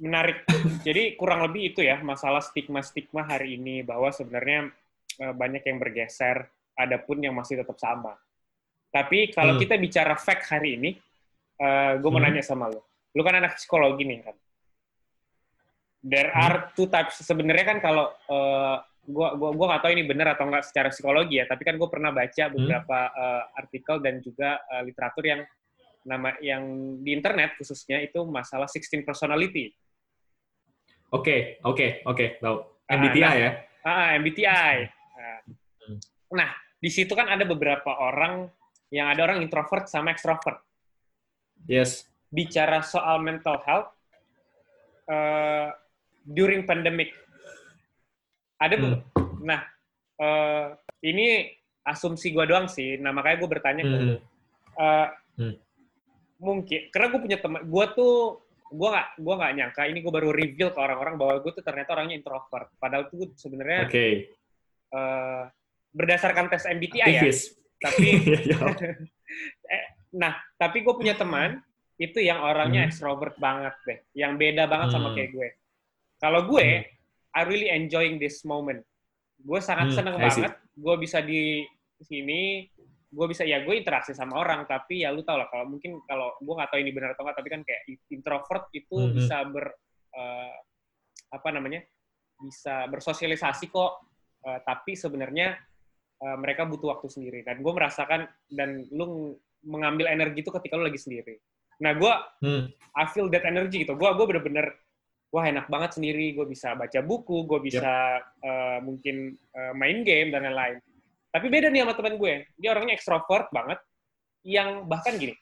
menarik. Jadi kurang lebih itu ya masalah stigma-stigma hari ini bahwa sebenarnya eh, banyak yang bergeser, adapun yang masih tetap sama. Tapi kalau Hmm. kita bicara fact hari ini, gue mau Hmm. nanya sama lo. Lo kan anak psikologi nih kan. There Hmm. are two types. Sebenarnya kan kalau eh, gua gua gua nggak tahu ini benar atau nggak secara psikologi ya, tapi kan gue pernah baca beberapa eh, artikel dan juga eh, literatur yang nama yang di internet khususnya itu masalah 16 personality. oke oke oke tahu Ah, MBTI nah. ya Ah, MBTI. Nah, Hmm. Nah, di situ kan ada beberapa orang yang ada orang introvert sama extrovert. yes Bicara soal mental health eh, during pandemic. Ada be- Hmm. Nah, eh, ini asumsi gue doang sih. Nah, makanya gue bertanya ke Hmm. lu. Eh, Hmm. Mungkin karena gue punya teman, gue tuh gue nggak gue nggak nyangka ini gue baru reveal ke orang-orang bahwa gue tuh ternyata orangnya introvert. Padahal tuh sebenarnya oke eh, berdasarkan tes MBTI ya. aktivis Tapi Ya. eh, nah, tapi gue punya teman itu yang orangnya Hmm. extrovert banget deh, yang beda banget sama Hmm. kayak gue. Kalau gue, Hmm. I really enjoying this moment. Gue sangat Hmm, seneng banget. Gue bisa di sini, gue bisa ya gue interaksi sama orang, tapi ya lu tau lah kalau mungkin kalau gue nggak tahu ini benar atau nggak, tapi kan kayak introvert itu Hmm. bisa ber eh, apa namanya, bisa bersosialisasi kok, eh, tapi sebenarnya eh, mereka butuh waktu sendiri. Dan gue merasakan dan lu mengambil energi itu ketika lu lagi sendiri. Nah, gue Hmm. I feel that energy gitu. Gue gue bener-bener wah enak banget sendiri. Gue bisa baca buku, gue bisa eh, mungkin eh, main game dan lain-lain. Tapi beda nih sama teman gue. Dia orangnya ekstrovert banget. Yang bahkan gini,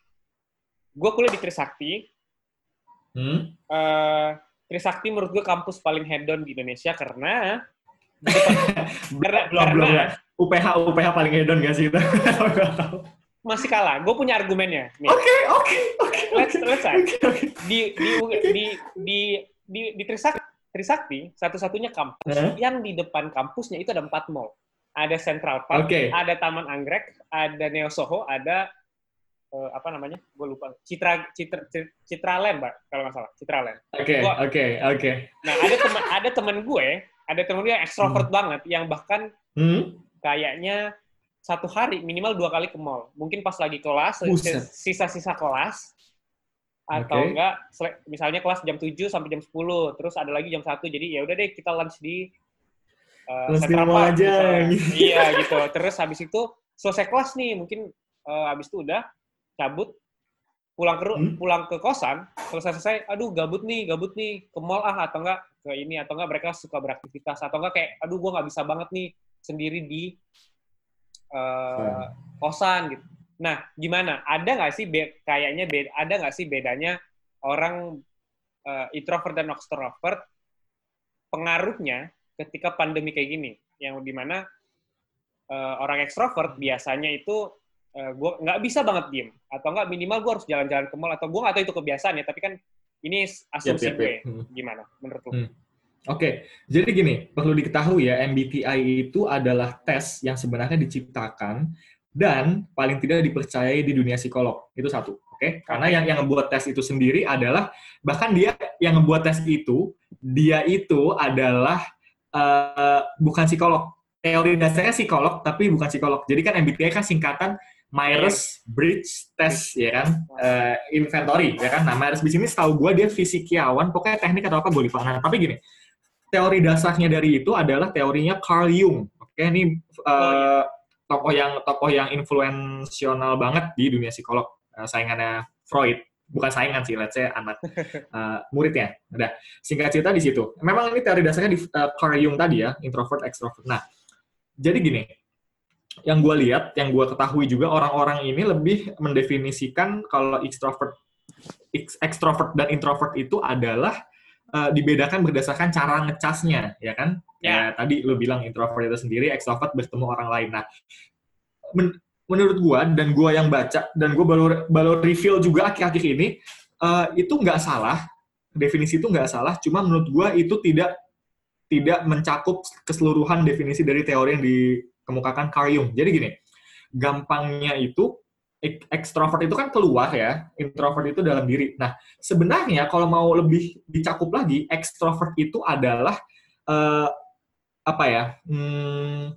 gue kuliah di Trisakti. Hmm. eh Trisakti menurut gue kampus paling hedon di Indonesia karena karena belum belum karena ya UPH UPH paling hedon gak sih tahu masih kalah. Gue punya argumennya. Nih, Oke, oke, oke. let's let's Oke, oke. di di di di di, di Trisakti, Trisakti satu-satunya kampus Hah? yang di depan kampusnya itu ada empat mall. Ada Central Park, Oke. ada Taman Anggrek, ada Neo Soho, ada eh, apa namanya? Gue lupa. Citra Citra Citra Citraland, Mbak, kalau nggak salah. Citraland. Oke, oke, oke. Nah, ada teman ada teman gue, ada teman gue yang ekstrovert banget yang bahkan Hmm? kayaknya satu hari minimal dua kali ke mall. Mungkin pas lagi kelas, sisa-sisa kelas, atau Oke. enggak, misalnya kelas jam 7 sampai jam 10, terus ada lagi jam 1, jadi ya udah deh kita lunch di uh, Lunch di mall aja. misalnya. iya gitu. Terus habis itu selesai kelas nih, mungkin uh, habis itu udah cabut pulang ke Hmm. pulang ke kosan, selesai selesai, aduh gabut nih, gabut nih ke mall ah atau enggak ke ini atau enggak mereka suka beraktivitas atau enggak kayak aduh gua nggak bisa banget nih sendiri di uh, kosan gitu. Nah, gimana? Ada nggak sih be- kayaknya be- ada nggak sih bedanya orang uh, introvert dan extrovert pengaruhnya ketika pandemi kayak gini, yang di mana uh, orang ekstrovert biasanya itu uh, gua nggak bisa banget diem atau nggak minimal gue harus jalan-jalan ke mall atau gue nggak tahu itu kebiasaan ya, tapi kan ini asumsi Yap, yap, gue. yap. Hmm. Gimana menurut lu? Hmm. Oke, jadi gini, perlu diketahui ya, MBTI itu adalah tes yang sebenarnya diciptakan dan paling tidak dipercayai di dunia psikolog. Itu satu, oke? Karena yang yang ngebuat tes itu sendiri adalah bahkan dia yang ngebuat tes itu, dia itu adalah eh, bukan psikolog. Teori dasarnya psikolog, tapi bukan psikolog. Jadi kan MBTI kan singkatan Myers-Briggs Test, ya kan? Eh, inventory, ya kan? Nah, Myers-Briggs ini setahu gue dia fisikiawan, pokoknya teknik atau apa gue lupa. Nah, tapi gini, teori dasarnya dari itu adalah teorinya Carl Jung. Oke, ini eh, tokoh yang tokoh yang influensional banget di dunia psikolog. Eh, saingannya Freud, bukan saingan sih, let's say anak eh, muridnya. Udah, singkat cerita di situ. Memang ini teori dasarnya di eh, Carl Jung tadi ya, introvert, extrovert. Nah, jadi gini, yang gue lihat, yang gue ketahui juga orang-orang ini lebih mendefinisikan kalau extrovert, ex- extrovert dan introvert itu adalah eh, dibedakan berdasarkan cara ngecasnya, ya kan? Ya. Ya, tadi lu bilang introvert itu sendiri, extrovert bertemu orang lain. Nah, men- menurut gua dan gua yang baca dan gua baru baru reveal juga akhir-akhir ini eh, itu nggak salah, definisi itu nggak salah. Cuma menurut gua itu tidak tidak mencakup keseluruhan definisi dari teori yang dikemukakan Carl Jung. Jadi gini, gampangnya itu ekstrovert itu kan keluar ya, introvert itu dalam diri. Nah, sebenarnya kalau mau lebih dicakup lagi, ekstrovert itu adalah eh, apa ya? Hmm,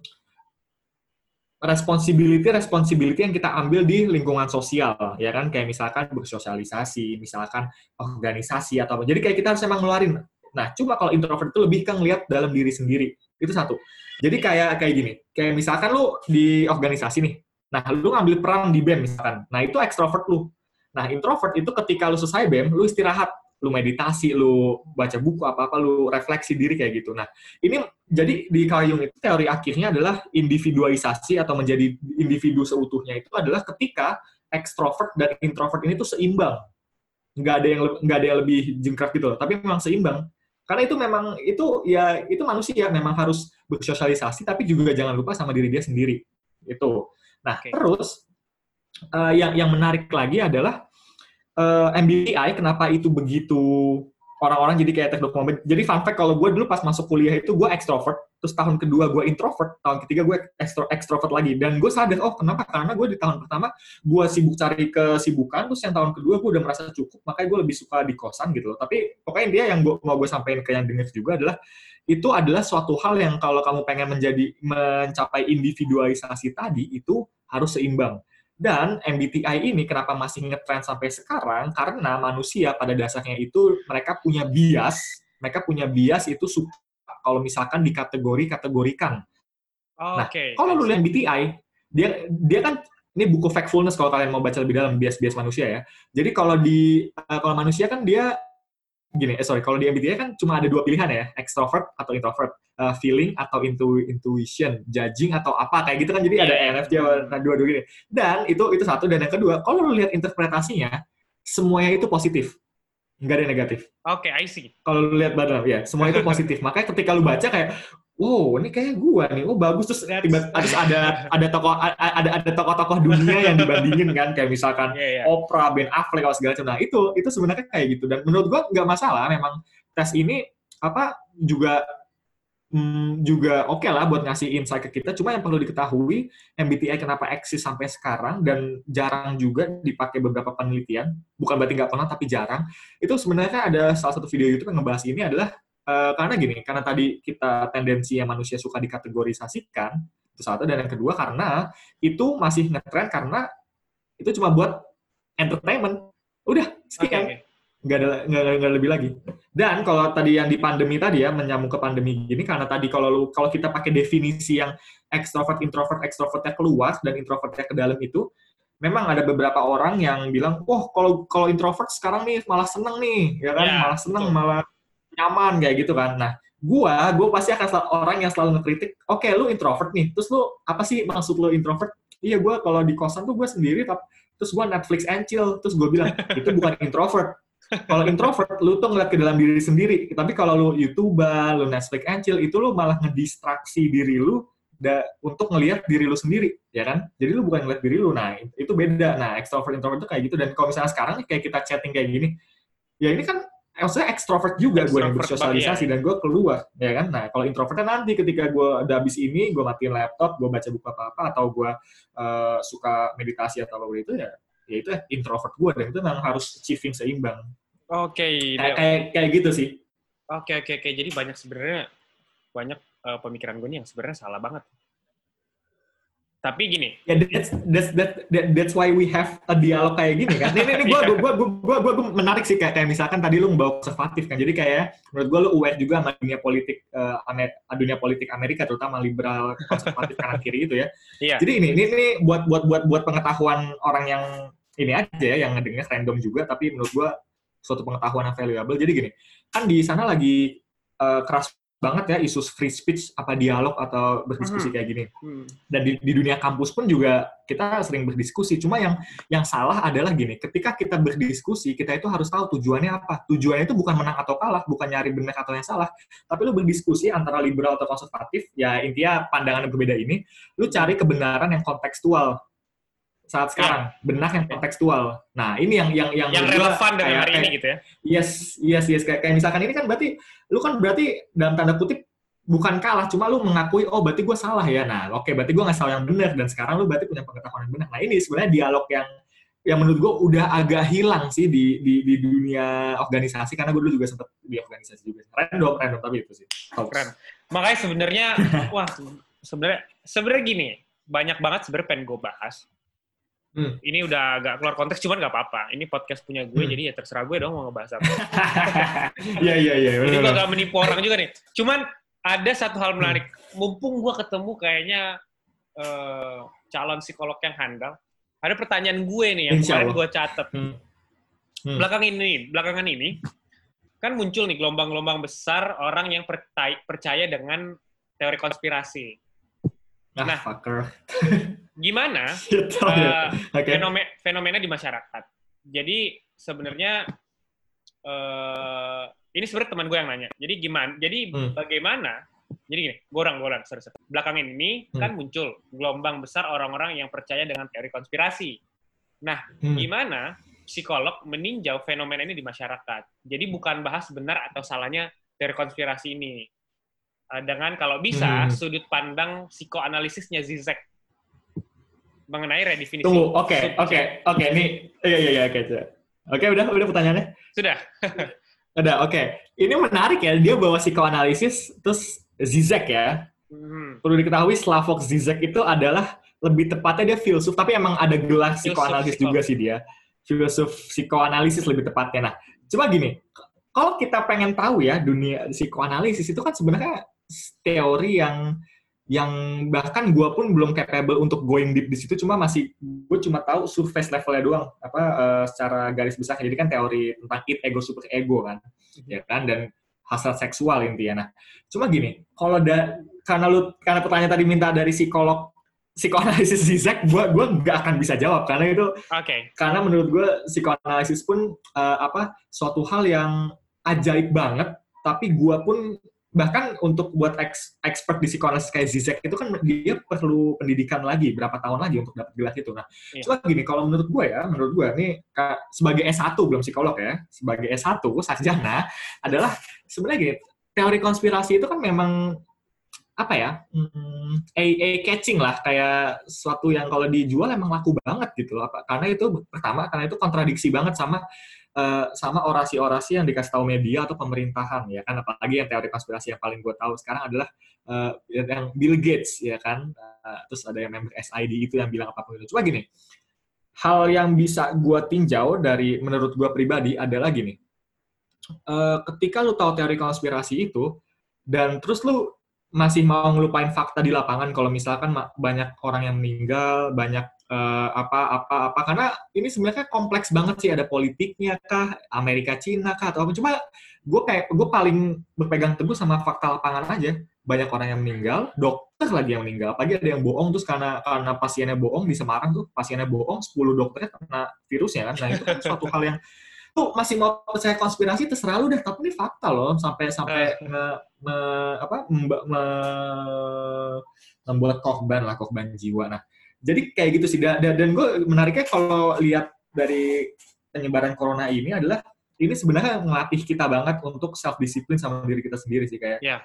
responsibility responsibility yang kita ambil di lingkungan sosial ya kan? Kayak misalkan bersosialisasi misalkan organisasi atau apa. Jadi kayak kita harus emang ngeluarin. Nah cuma kalau introvert itu lebih kan ngeliat dalam diri sendiri. Itu satu. Jadi kayak kayak gini. Kayak misalkan lu di organisasi nih nah lu ngambil peran di band misalkan. Nah itu ekstrovert lu. Nah introvert itu ketika lu selesai band lu istirahat. Lu meditasi lu baca buku apa apa lu refleksi diri kayak gitu. Nah ini jadi di Carl Jung itu teori akhirnya adalah individualisasi atau menjadi individu seutuhnya itu adalah ketika ekstrovert dan introvert ini tuh seimbang. Nggak ada yang nggak ada yang lebih jengkrak gitu loh tapi memang seimbang. Karena itu memang itu ya itu manusia memang harus bersosialisasi tapi juga jangan lupa sama diri dia sendiri. Itu nah Oke. terus eh, yang yang menarik lagi adalah eh, MBTI kenapa itu begitu orang-orang jadi kayak teknik mobil. Jadi fun fact kalau gue dulu pas masuk kuliah itu gue extrovert, terus tahun kedua gue introvert, tahun ketiga gue extro extrovert lagi. Dan gue sadar, oh kenapa? Karena gue di tahun pertama gue sibuk cari kesibukan, terus yang tahun kedua gue udah merasa cukup, makanya gue lebih suka di kosan gitu loh. Tapi pokoknya dia yang gua, mau gue sampaikan ke yang denger juga adalah itu adalah suatu hal yang kalau kamu pengen menjadi mencapai individualisasi tadi itu harus seimbang. Dan MBTI ini kenapa masih ngetrend sampai sekarang? Karena manusia pada dasarnya itu mereka punya bias, mereka punya bias itu suka kalau misalkan dikategori-kategorikan. Oh, Nah, Oke. Kalau lu lihat MBTI, dia dia kan ini buku Factfulness kalau kalian mau baca lebih dalam bias-bias manusia ya. Jadi kalau di eh, kalau manusia kan dia gini, eh sorry, kalau di MBTI kan cuma ada dua pilihan ya, extrovert atau introvert, Eh, feeling atau intu, intuition, judging atau apa kayak gitu kan. Jadi ada ENFJ dua-dua gini. Dan itu itu satu dan yang kedua, kalau lu lihat interpretasinya, semuanya itu positif. Nggak ada yang negatif Oke, I see. kalau lu lihat badan ya semua itu positif makanya ketika lu baca kayak wow ini kayak gua nih, oh bagus terus tiba terus ada ada tokoh ada ada tokoh-tokoh dunia yang dibandingin kan kayak misalkan Iya, iya. Oprah, Ben Affleck, atau segala macam. Nah itu itu sebenarnya kayak gitu dan menurut gua nggak masalah. Memang tes ini apa juga hmm, juga oke lah buat ngasih insight ke kita. Cuma yang perlu diketahui MBTI kenapa eksis sampai sekarang dan jarang juga dipakai beberapa penelitian. Bukan berarti nggak pernah tapi jarang. Itu sebenarnya ada salah satu video YouTube yang ngebahas ini adalah eh, karena gini, karena tadi kita tendensi yang manusia suka dikategorisasikan itu satu dan yang kedua karena itu masih ngetrend karena itu cuma buat entertainment. Udah, sekian. oke. Nggak ada nggak, nggak lebih lagi. Dan kalau tadi yang di pandemi tadi ya, menyambung ke pandemi gini, karena tadi kalau lu, kalau kita pakai definisi yang extrovert, introvert, extrovertnya keluar dan introvertnya ke dalam itu, memang ada beberapa orang yang bilang, oh kalau kalau introvert sekarang nih malah seneng nih, ya kan, Ya, malah seneng, betul. malah nyaman kayak gitu kan. Nah, gua, gua pasti akan sel- orang yang selalu ngekritik, oke lu introvert nih, terus lu apa sih maksud lu introvert? Iya gua kalau di kosan tuh gua sendiri, tapi terus gua Netflix and chill, terus gua bilang itu bukan introvert. Kalau introvert, lu tuh ngeliat ke dalam diri sendiri. Tapi kalau lu YouTuber, lu Netflix and chill, itu lu malah ngedistraksi diri lu da, untuk ngelihat diri lu sendiri, ya kan? Jadi lu bukan ngeliat diri lu. Nah, itu beda. Nah, extrovert introvert itu kayak gitu. Dan kalau misalnya sekarang kayak kita chatting kayak gini, ya ini kan maksudnya extrovert juga gue yang bersosialisasi dan gue keluar, ya kan? Nah, kalau introvertnya nanti ketika gue udah habis ini, gue matiin laptop, gue baca buku apa-apa, atau gue eh, suka meditasi atau apa itu ya, ya itu introvert gue dan itu memang harus achieving seimbang. Oke, Kayak, kayak, kayak gitu sih. oke, oke, oke. Jadi banyak sebenarnya banyak eh, pemikiran gue nih yang sebenarnya salah banget. Tapi gini, Ya that's that's that, that- that's why we have a dialog kayak gini kan. Ini ini gua gua gua gua, gua menarik sih kayak, kayak misalkan tadi lu membawa konservatif kan. Jadi kayak menurut gua lu aware juga sama dunia politik Amer- dunia politik Amerika terutama liberal konservatif kanan kiri itu ya. iya. Jadi ini ini ini buat buat buat buat pengetahuan orang yang ini aja ya yang ngedengar random juga tapi menurut gua suatu pengetahuan yang valuable. Jadi gini, kan di sana lagi eh, keras banget ya isu free speech apa dialog atau berdiskusi Mhm. kayak gini Hmm. dan di, di dunia kampus pun juga kita sering berdiskusi. Cuma yang yang salah adalah gini, ketika kita berdiskusi, kita itu harus tahu tujuannya apa. Tujuannya itu bukan menang atau kalah, bukan nyari benar atau yang salah, tapi lu berdiskusi antara liberal atau konservatif, ya intinya pandangan yang berbeda ini, lu cari kebenaran yang kontekstual saat sekarang, benar yang kontekstual. Nah, ini yang yang yang, Yang gua relevan dengan kayak- hari ini gitu ya. Yes, yes, yes. Kayak, kayak misalkan ini kan berarti, lu kan berarti dalam tanda kutip bukan kalah, cuma lu mengakui, oh berarti gue salah ya. Nah, oke, berarti gue nggak salah yang benar, dan sekarang lu berarti punya pengetahuan yang benar. Nah, ini sebenarnya dialog yang yang menurut gue udah agak hilang sih di, di, di dunia organisasi, karena gue dulu juga sempat di organisasi juga. Random, random, tapi itu sih. Talks. Keren. Makanya sebenarnya, wah sebenarnya sebenarnya gini, banyak banget sebenarnya pengen gue bahas. Hmm. Ini udah agak keluar konteks, cuman nggak apa-apa. Ini podcast punya gue, Hmm. jadi ya terserah gue dong mau ngebahas apa. Iya, iya, iya. Jadi gue gak menipu orang juga nih. Cuman ada satu hal menarik. Mumpung gue ketemu kayaknya eh, calon psikolog yang handal, ada pertanyaan gue nih yang Insya kemarin gue catat. Hmm. Hmm. Belakang ini, belakangan ini, kan muncul nih gelombang-gelombang besar orang yang percaya, percaya dengan teori konspirasi. Nah, Nah. fucker. Gimana Gitu, ya. eh, Oke. fenome- fenomena di masyarakat? Jadi sebenarnya eh ini sebenarnya teman gue yang nanya. Jadi gimana? Jadi Hmm. bagaimana? Jadi gini, gorang gorang sorry, sorry. Belakangan ini Hmm. kan muncul gelombang besar orang-orang yang percaya dengan teori konspirasi. Nah, Hmm. gimana psikolog meninjau fenomena ini di masyarakat? Jadi bukan bahas benar atau salahnya teori konspirasi ini. Eh, dengan kalau bisa Hmm. sudut pandang psikoanalisisnya Zizek mengenai redefinisi. Tunggu, oke, oke, oke, ini, iya, iya, iya, oke, coba. Oke, udah, udah pertanyaannya? Sudah. Udah, oke. Ini menarik ya, dia bawa psikoanalisis, terus Zizek ya. Hmm. Perlu diketahui Slavoj Zizek itu adalah, lebih tepatnya dia filsuf, tapi emang ada gelar psikoanalisis juga sih dia. Filsuf psikoanalisis lebih tepatnya. Nah, cuma gini, kalau kita pengen tahu ya, dunia psikoanalisis itu kan sebenarnya teori yang yang bahkan gue pun belum capable untuk going deep di situ. Cuma masih gue cuma tahu surface levelnya doang apa eh, secara garis besar. Jadi kan teori tentang id ego super ego kan ya kan? Dan hasrat seksual intinya. Nah cuma gini kalau da, karena lu karena pertanyaan tadi minta dari psikolog psikoanalisis Zizek gue gue nggak akan bisa jawab. Karena itu Oke. karena menurut gue psikoanalisis pun eh, apa suatu hal yang ajaib banget tapi gue pun bahkan untuk buat ex, expert di psikoanalisis kayak Zizek itu kan dia perlu pendidikan lagi berapa tahun lagi untuk dapat gelar itu. Nah, Iya. cuma gini kalau menurut gue ya, menurut gue nih ka- sebagai S1 belum psikolog ya, sebagai S1 sarjana adalah sebenarnya gini, teori konspirasi itu kan memang apa ya, mm, a, a catching lah kayak sesuatu yang kalau dijual emang laku banget gitu loh. Karena itu pertama karena itu kontradiksi banget sama eh, sama orasi-orasi yang dikasih tahu media atau pemerintahan ya kan? Apalagi yang teori konspirasi yang paling gue tahu sekarang adalah eh, yang Bill Gates ya kan? Eh, terus ada yang member SID itu yang bilang apa pun itu. Cuma gini hal yang bisa gue tinjau dari menurut gue pribadi adalah gini. Eh, ketika lu tahu teori konspirasi itu dan terus lu masih mau ngelupain fakta di lapangan kalau misalkan banyak orang yang meninggal banyak eh, apa apa apa. Karena ini sebenarnya kompleks banget sih ada politiknya kah Amerika Cina kah atau apa. Cuma gue kayak gue paling berpegang teguh sama fakta lapangan aja. Banyak orang yang meninggal dokter lagi yang meninggal. Apalagi ada yang bohong terus karena karena pasiennya bohong di Semarang tuh pasiennya bohong 10 dokternya kena virusnya kan. Nah itu kan suatu hal yang tuh masih mau percaya konspirasi terserah lu deh. Tapi ini fakta loh sampai sampai nge, me- apa memba- me- membuat korban lah korban jiwa. Nah jadi kayak gitu sih. Dan, dan gue menariknya kalau lihat dari penyebaran corona ini adalah ini sebenarnya ngelatih kita banget untuk self disiplin sama diri kita sendiri sih kayak Iya.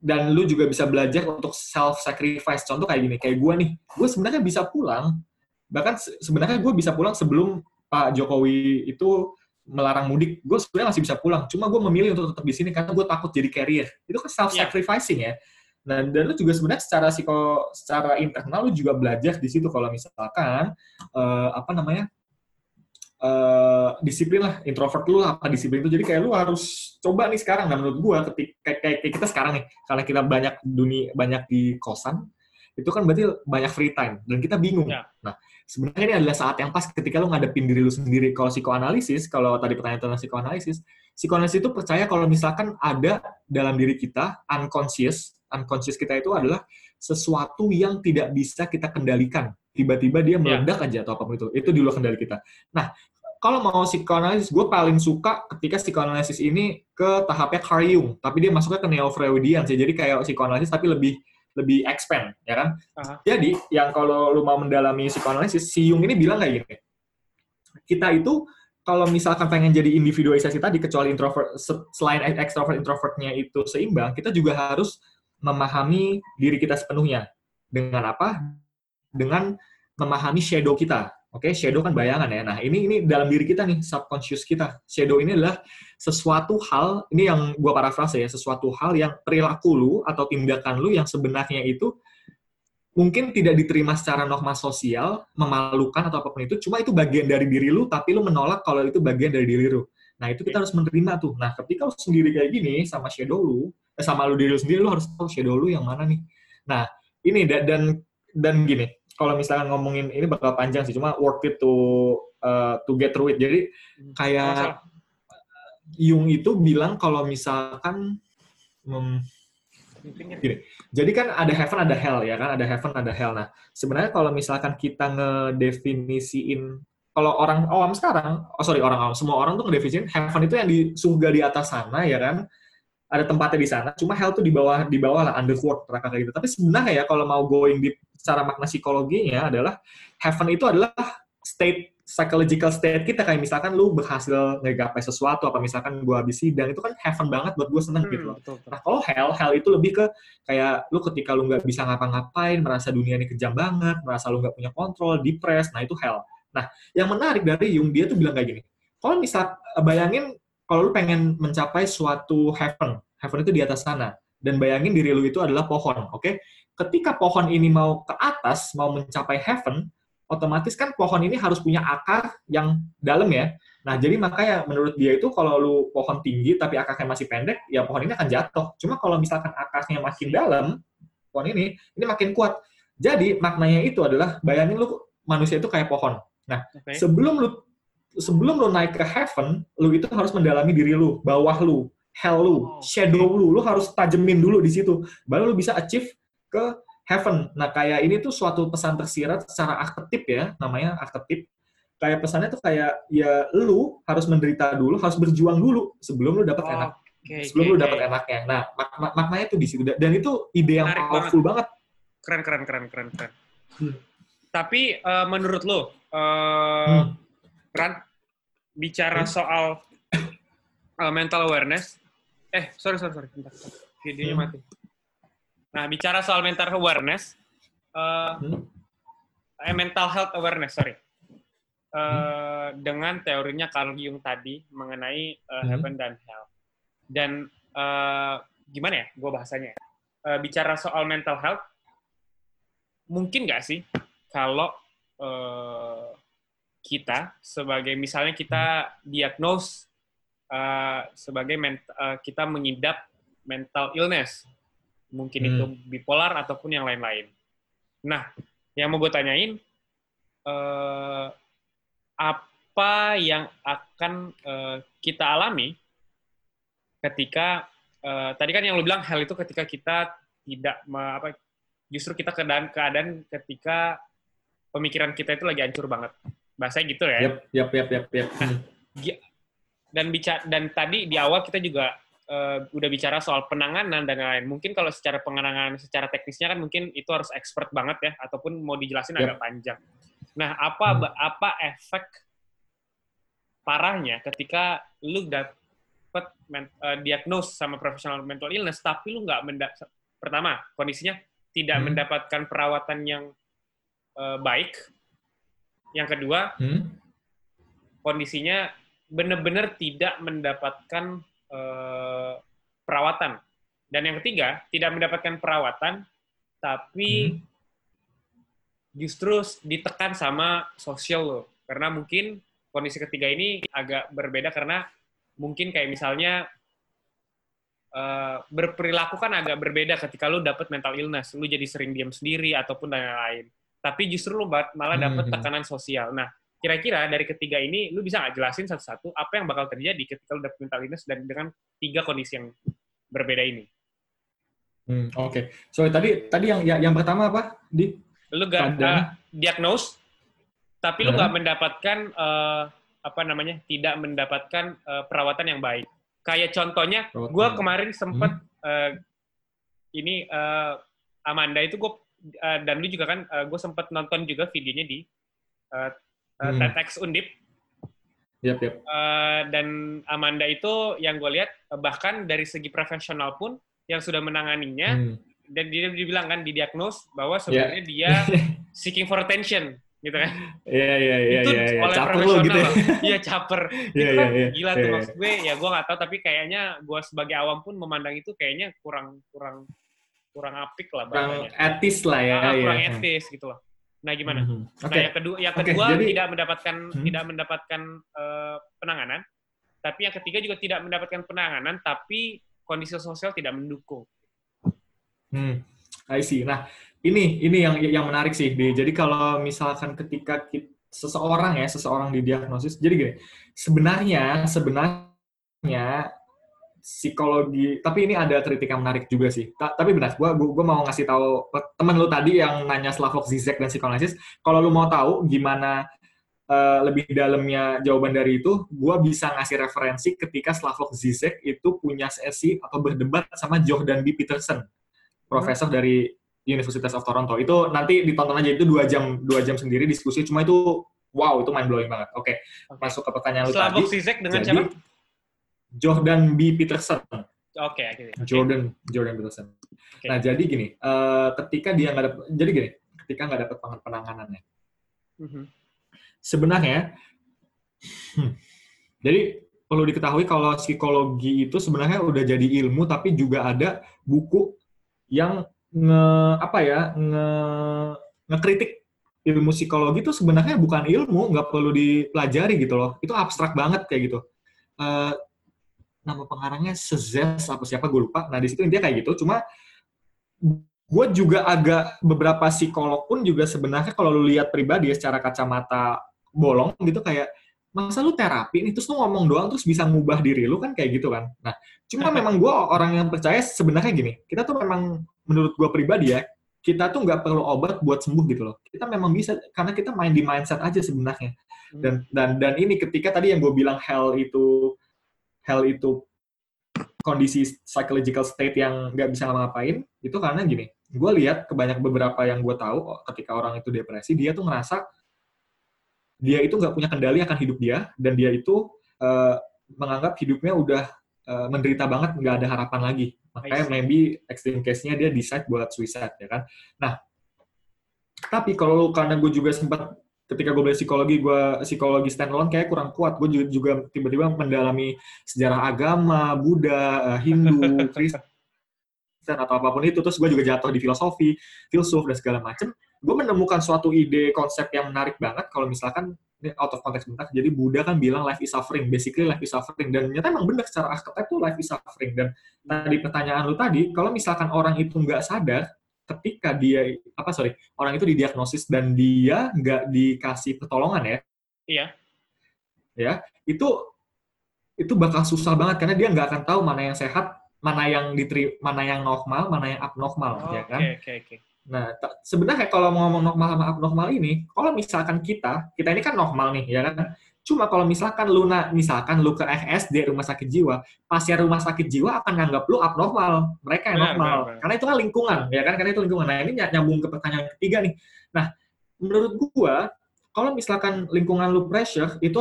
dan lu juga bisa belajar untuk self sacrifice contoh kayak gini kayak gue nih. Gue sebenarnya bisa pulang. Bahkan se- sebenarnya gue bisa pulang sebelum Pak Jokowi itu melarang mudik. Gue sebenarnya masih bisa pulang. Cuma gue memilih untuk tetap di sini karena gue takut jadi carrier. Itu kan self sacrificing ya Nah, dan lu juga sebenarnya secara psiko, secara internal lu juga belajar di situ. Kalau misalkan eh, apa namanya eh, disiplin lah introvert lu apa disiplin itu. Jadi kayak lu harus coba nih sekarang. Nah menurut gua ketika kayak, kayak, kayak kita sekarang nih karena kita banyak dunia banyak di kosan itu kan berarti banyak free time. Dan kita bingung. Ya. nah sebenarnya ini adalah saat yang pas ketika lu ngadepin diri lu sendiri. Kalau psikoanalisis kalau tadi pertanyaan tentang psikoanalisis psikoanalisis itu percaya kalau misalkan ada dalam diri kita unconscious unconscious kita itu adalah sesuatu yang tidak bisa kita kendalikan. Tiba-tiba dia meledak aja atau apa pun itu. Itu di luar kendali kita. Nah kalau mau psikoanalisis, gue paling suka ketika psikoanalisis ini ke tahapnya Carl Jung, tapi dia masuknya ke neo-Freudian sih. Jadi kayak psikoanalisis tapi lebih lebih expand, ya kan? Aha. Jadi yang kalau lu mau mendalami psikoanalisis, si Jung ini bilang kayak gini. Kita itu kalau misalkan pengen jadi individualisasi tadi, kecuali introvert, se- selain extrovert introvertnya itu seimbang, kita juga harus memahami diri kita sepenuhnya. Dengan apa? Dengan memahami shadow kita. Oke, shadow kan bayangan ya. Nah, ini ini dalam diri kita nih, subconscious kita. Shadow ini adalah sesuatu hal, ini yang gua parafrase ya, sesuatu hal yang perilaku lu atau tindakan lu yang sebenarnya itu mungkin tidak diterima secara norma sosial, memalukan atau apa pun itu, cuma itu bagian dari diri lu, tapi lu menolak kalau itu bagian dari diri lu. Nah, itu kita harus menerima tuh. Nah, ketika lu sendiri kayak gini, sama shadow lu, eh, sama lu diri lu sendiri, lu harus tahu shadow lu yang mana nih. Nah, ini da- dan dan gini, kalau misalkan ngomongin ini bakal panjang sih, cuma worth it to uh, to get through it. Jadi kayak Jung itu bilang kalau misalkan hmm, Gini, jadi kan ada heaven ada hell ya kan, ada heaven ada hell. Nah, sebenarnya kalau misalkan kita ngedefinisiin kalau orang awam sekarang, oh sorry orang awam, semua orang tuh ngedefinisiin heaven itu yang di surga di atas sana ya kan, ada tempatnya di sana. Cuma hell tuh di bawah di bawah lah underworld neraka kayak gitu. Tapi sebenarnya ya kalau mau going deep secara makna psikologinya adalah heaven itu adalah state psychological state kita kayak misalkan lu berhasil ngegapai sesuatu apa misalkan gua habis sidang itu kan heaven banget buat gue seneng gitu loh. betul, betul. Nah kalau hell, hell itu lebih ke kayak lu ketika lu nggak bisa ngapa-ngapain, merasa dunia ini kejam banget, merasa lu nggak punya kontrol, depres, nah itu hell. Nah yang menarik dari Jung dia tuh bilang kayak gini, kalau misal bayangin kalau lu pengen mencapai suatu heaven, heaven itu di atas sana, dan bayangin diri lu itu adalah pohon, oke? Ketika pohon ini mau ke atas, mau mencapai heaven, otomatis kan pohon ini harus punya akar yang dalam ya. Nah, jadi makanya menurut dia itu kalau lu pohon tinggi tapi akarnya masih pendek, ya pohon ini akan jatuh. Cuma kalau misalkan akarnya makin dalam, pohon ini, ini makin kuat. Jadi maknanya itu adalah bayangin lu manusia itu kayak pohon. Nah, Oke. sebelum lu sebelum lu naik ke heaven, lu itu harus mendalami diri lu, bawah lu, hell lu, Oh, shadow lu, lu harus tajemin dulu di situ. Baru lu bisa achieve ke heaven. Nah, kayak ini tuh suatu pesan tersirat secara arketip ya, namanya arketip. Kayak pesannya tuh kayak ya lu harus menderita dulu, harus berjuang dulu sebelum lu dapat enak. Oh, Oke. sebelum oke, lu dapat enaknya. Nah, mak- mak- maknanya tuh di situ dan itu ide yang Menarik powerful banget. Keren, keren, keren, keren, keren. Hmm. Tapi eh, menurut lo, eh, Hmm. Ran, bicara Hmm. soal eh, mental awareness, eh sorry sorry sorry, bentar, videonya Hmm. mati. Nah bicara soal mental awareness, eh, Hmm. eh, mental health awareness sorry, Eh, Hmm. dengan teorinya Carl Jung tadi mengenai eh, Hmm. heaven dan hell, dan eh, gimana ya, gue bahasanya? ya? Eh, bicara soal mental health, mungkin nggak sih kalau eh, kita sebagai misalnya kita diagnose eh, sebagai ment- eh, kita mengidap mental illness, mungkin Hmm. itu bipolar ataupun yang lain-lain. Nah, yang mau gue tanyain, eh, apa yang akan eh, kita alami ketika eh, tadi kan yang lu bilang hal itu ketika kita tidak me- apa justru kita keadaan keadaan ketika pemikiran kita itu lagi hancur banget bahasanya gitu ya Yap, yap, yap, yap, yap. Hmm. dan bicara dan tadi di awal kita juga eh, udah bicara soal penanganan dan lain-lain mungkin kalau secara penanganan secara teknisnya kan mungkin itu harus expert banget ya ataupun mau dijelasin Yap. agak panjang nah apa Hmm. apa efek parahnya ketika lu dapet men, eh, diagnose sama profesional mental illness tapi lu nggak menda- pertama kondisinya tidak Hmm. mendapatkan perawatan yang eh, baik yang kedua Hmm. kondisinya benar-benar tidak mendapatkan eh, perawatan dan yang ketiga tidak mendapatkan perawatan tapi Hmm. justru ditekan sama sosial lo karena mungkin kondisi ketiga ini agak berbeda karena mungkin kayak misalnya eh, berperilaku kan agak berbeda ketika lu dapat mental illness lu jadi sering diam sendiri ataupun lain-lain tapi justru lu malah dapat Mhm. tekanan sosial. Nah kira-kira dari ketiga ini lu bisa nggak jelasin satu-satu apa yang bakal terjadi ketika lu dapat mental illness dan dengan tiga kondisi yang berbeda ini? Hmm, Oke, so tadi tadi yang yang, yang pertama apa? Di? Lu gak uh, diagnose tapi lu nggak mendapatkan eh, apa namanya tidak mendapatkan eh, perawatan yang baik. Kayak contohnya gue kemarin sempet Hmm. eh, ini eh, Amanda itu gue dan lu juga kan gue sempet nonton juga videonya di eh, eh, Hmm. TEDx Undip Yap, yap. Eh, dan Amanda itu yang gue lihat eh, bahkan dari segi profesional pun yang sudah menanganinya Hmm. dan dia dibilang kan didiagnos bahwa Ya. sebenarnya dia seeking for attention gitu kan Iya, iya, iya, itu iya, iya. oleh Caper lo profesional gitu ya. iya caper Iya, itu iya, kan iya. gila Iya, tuh iya. maksud gue ya gue nggak tahu tapi kayaknya gue sebagai awam pun memandang itu kayaknya kurang kurang kurang apik lah Kurang etis lah ya. Ah, iya. kurang etis gitu loh nah gimana Mhm. nah Oke. yang kedua yang kedua jadi- tidak mendapatkan Hmm. tidak mendapatkan eh, penanganan tapi yang ketiga juga tidak mendapatkan penanganan tapi kondisi sosial tidak mendukung Hmm, I see. Nah, ini ini yang yang menarik sih. Di. Jadi kalau misalkan ketika kita, seseorang ya, seseorang didiagnosis, jadi gini, sebenarnya sebenarnya psikologi, tapi ini ada kritik yang menarik juga sih. Ta- tapi benar, gua, gua gua mau ngasih tahu temen lu tadi yang nanya Slavoj Zizek dan psikoanalisis, kalau lu mau tahu gimana eh, lebih dalamnya jawaban dari itu, gua bisa ngasih referensi ketika Slavoj Zizek itu punya sesi atau berdebat sama Jordan B. Peterson profesor dari Universitas of Toronto. Itu nanti ditonton aja itu dua jam dua jam sendiri diskusi. Cuma itu wow itu mind blowing banget. Oke, Oke. masuk ke pertanyaan lu Slavoj tadi. Zizek dengan Jadi, siapa Jordan B. Peterson. oke oke oke. Jordan Jordan Peterson. Oke. Nah jadi gini, eh, ketika dia nggak dapat, jadi gini, ketika nggak dapat penanganannya, Mhm. sebenarnya, hmm, jadi perlu diketahui kalau psikologi itu sebenarnya udah jadi ilmu, tapi juga ada buku yang nge apa ya nge ngekritik ilmu psikologi itu sebenarnya bukan ilmu, nggak perlu dipelajari gitu loh. Itu abstrak banget kayak gitu. Eh, nama pengarangnya Sezes apa siapa gue lupa. Nah di situ dia kayak gitu. Cuma gue juga agak beberapa psikolog pun juga sebenarnya kalau lu lihat pribadi ya secara kacamata bolong gitu kayak masa lu terapi nih terus lu ngomong doang terus bisa ngubah diri lu kan kayak gitu kan. Nah cuma memang gue orang yang percaya sebenarnya gini kita tuh memang menurut gue pribadi ya kita tuh nggak perlu obat buat sembuh gitu loh. Kita memang bisa karena kita main di mindset aja sebenarnya. Dan dan dan ini ketika tadi yang gue bilang hell itu hell itu kondisi psychological state yang nggak bisa ngapa-ngapain itu karena gini gue lihat kebanyak beberapa yang gue tahu oh, ketika orang itu depresi dia tuh ngerasa dia itu nggak punya kendali akan hidup dia dan dia itu uh, menganggap hidupnya udah uh, menderita banget nggak ada harapan lagi. Makanya maybe extreme case-nya dia decide buat suicide ya kan? Nah tapi kalau karena gue juga sempat ketika gue belajar psikologi, gue psikologi standalone kayak kurang kuat. Gue juga, juga tiba-tiba mendalami sejarah agama, Buddha, eh, Hindu, Kristen, atau apa pun itu. Terus gue juga jatuh di filosofi, filsuf, dan segala macem. Gue menemukan suatu ide, konsep yang menarik banget kalau misalkan, ini out of context bentar, jadi Buddha kan bilang life is suffering, basically life is suffering. Dan ternyata emang benar secara archetype tuh life is suffering. Dan tadi pertanyaan lu tadi, kalau misalkan orang itu nggak sadar, ketika dia apa sorry orang itu didiagnosis dan dia nggak dikasih pertolongan ya. Iya. Ya itu itu bakal susah banget karena dia nggak akan tahu mana yang sehat mana yang diteri mana yang normal mana yang abnormal oh, ya kan? okay, okay, okay. nah sebenarnya kalau mau ngomong normal sama abnormal ini kalau misalkan kita kita ini kan normal nih ya kan Cuma kalau misalkan lu na, misalkan lu ke FSD rumah sakit jiwa, pasien rumah sakit jiwa akan nganggap lu abnormal, mereka yang normal. Benar, benar. Karena itu kan lingkungan, ya kan? Karena itu lingkungan. Nah, ini nyambung ke pertanyaan ketiga nih. Nah, menurut gua kalau misalkan lingkungan lu pressure, itu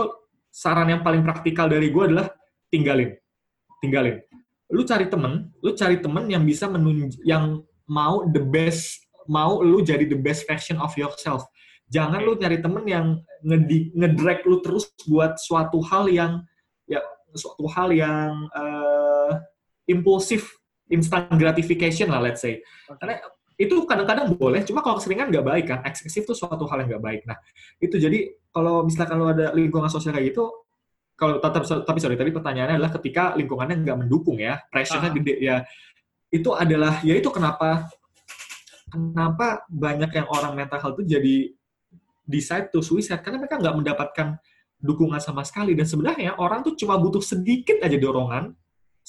saran yang paling praktikal dari gua adalah tinggalin. Tinggalin. Lu cari temen, lu cari temen yang bisa menunj yang mau the best, mau lu jadi the best version of yourself Jangan lu nyari temen yang ngedrag lu terus buat suatu hal yang ya suatu hal yang uh, impulsif, instant gratification lah let's say. Karena itu kadang-kadang boleh, cuma kalau keseringan nggak baik kan. Eksesif itu suatu hal yang nggak baik. Nah, itu jadi kalau misalkan lu ada lingkungan sosial kayak gitu, kalau tetap tapi sorry tadi pertanyaannya adalah ketika lingkungannya nggak mendukung ya, pressure-nya ah. gede ya, itu adalah ya itu kenapa kenapa banyak yang orang mental health itu jadi decide to suicide karena mereka nggak mendapatkan dukungan sama sekali. Dan sebenarnya orang tuh cuma butuh sedikit aja dorongan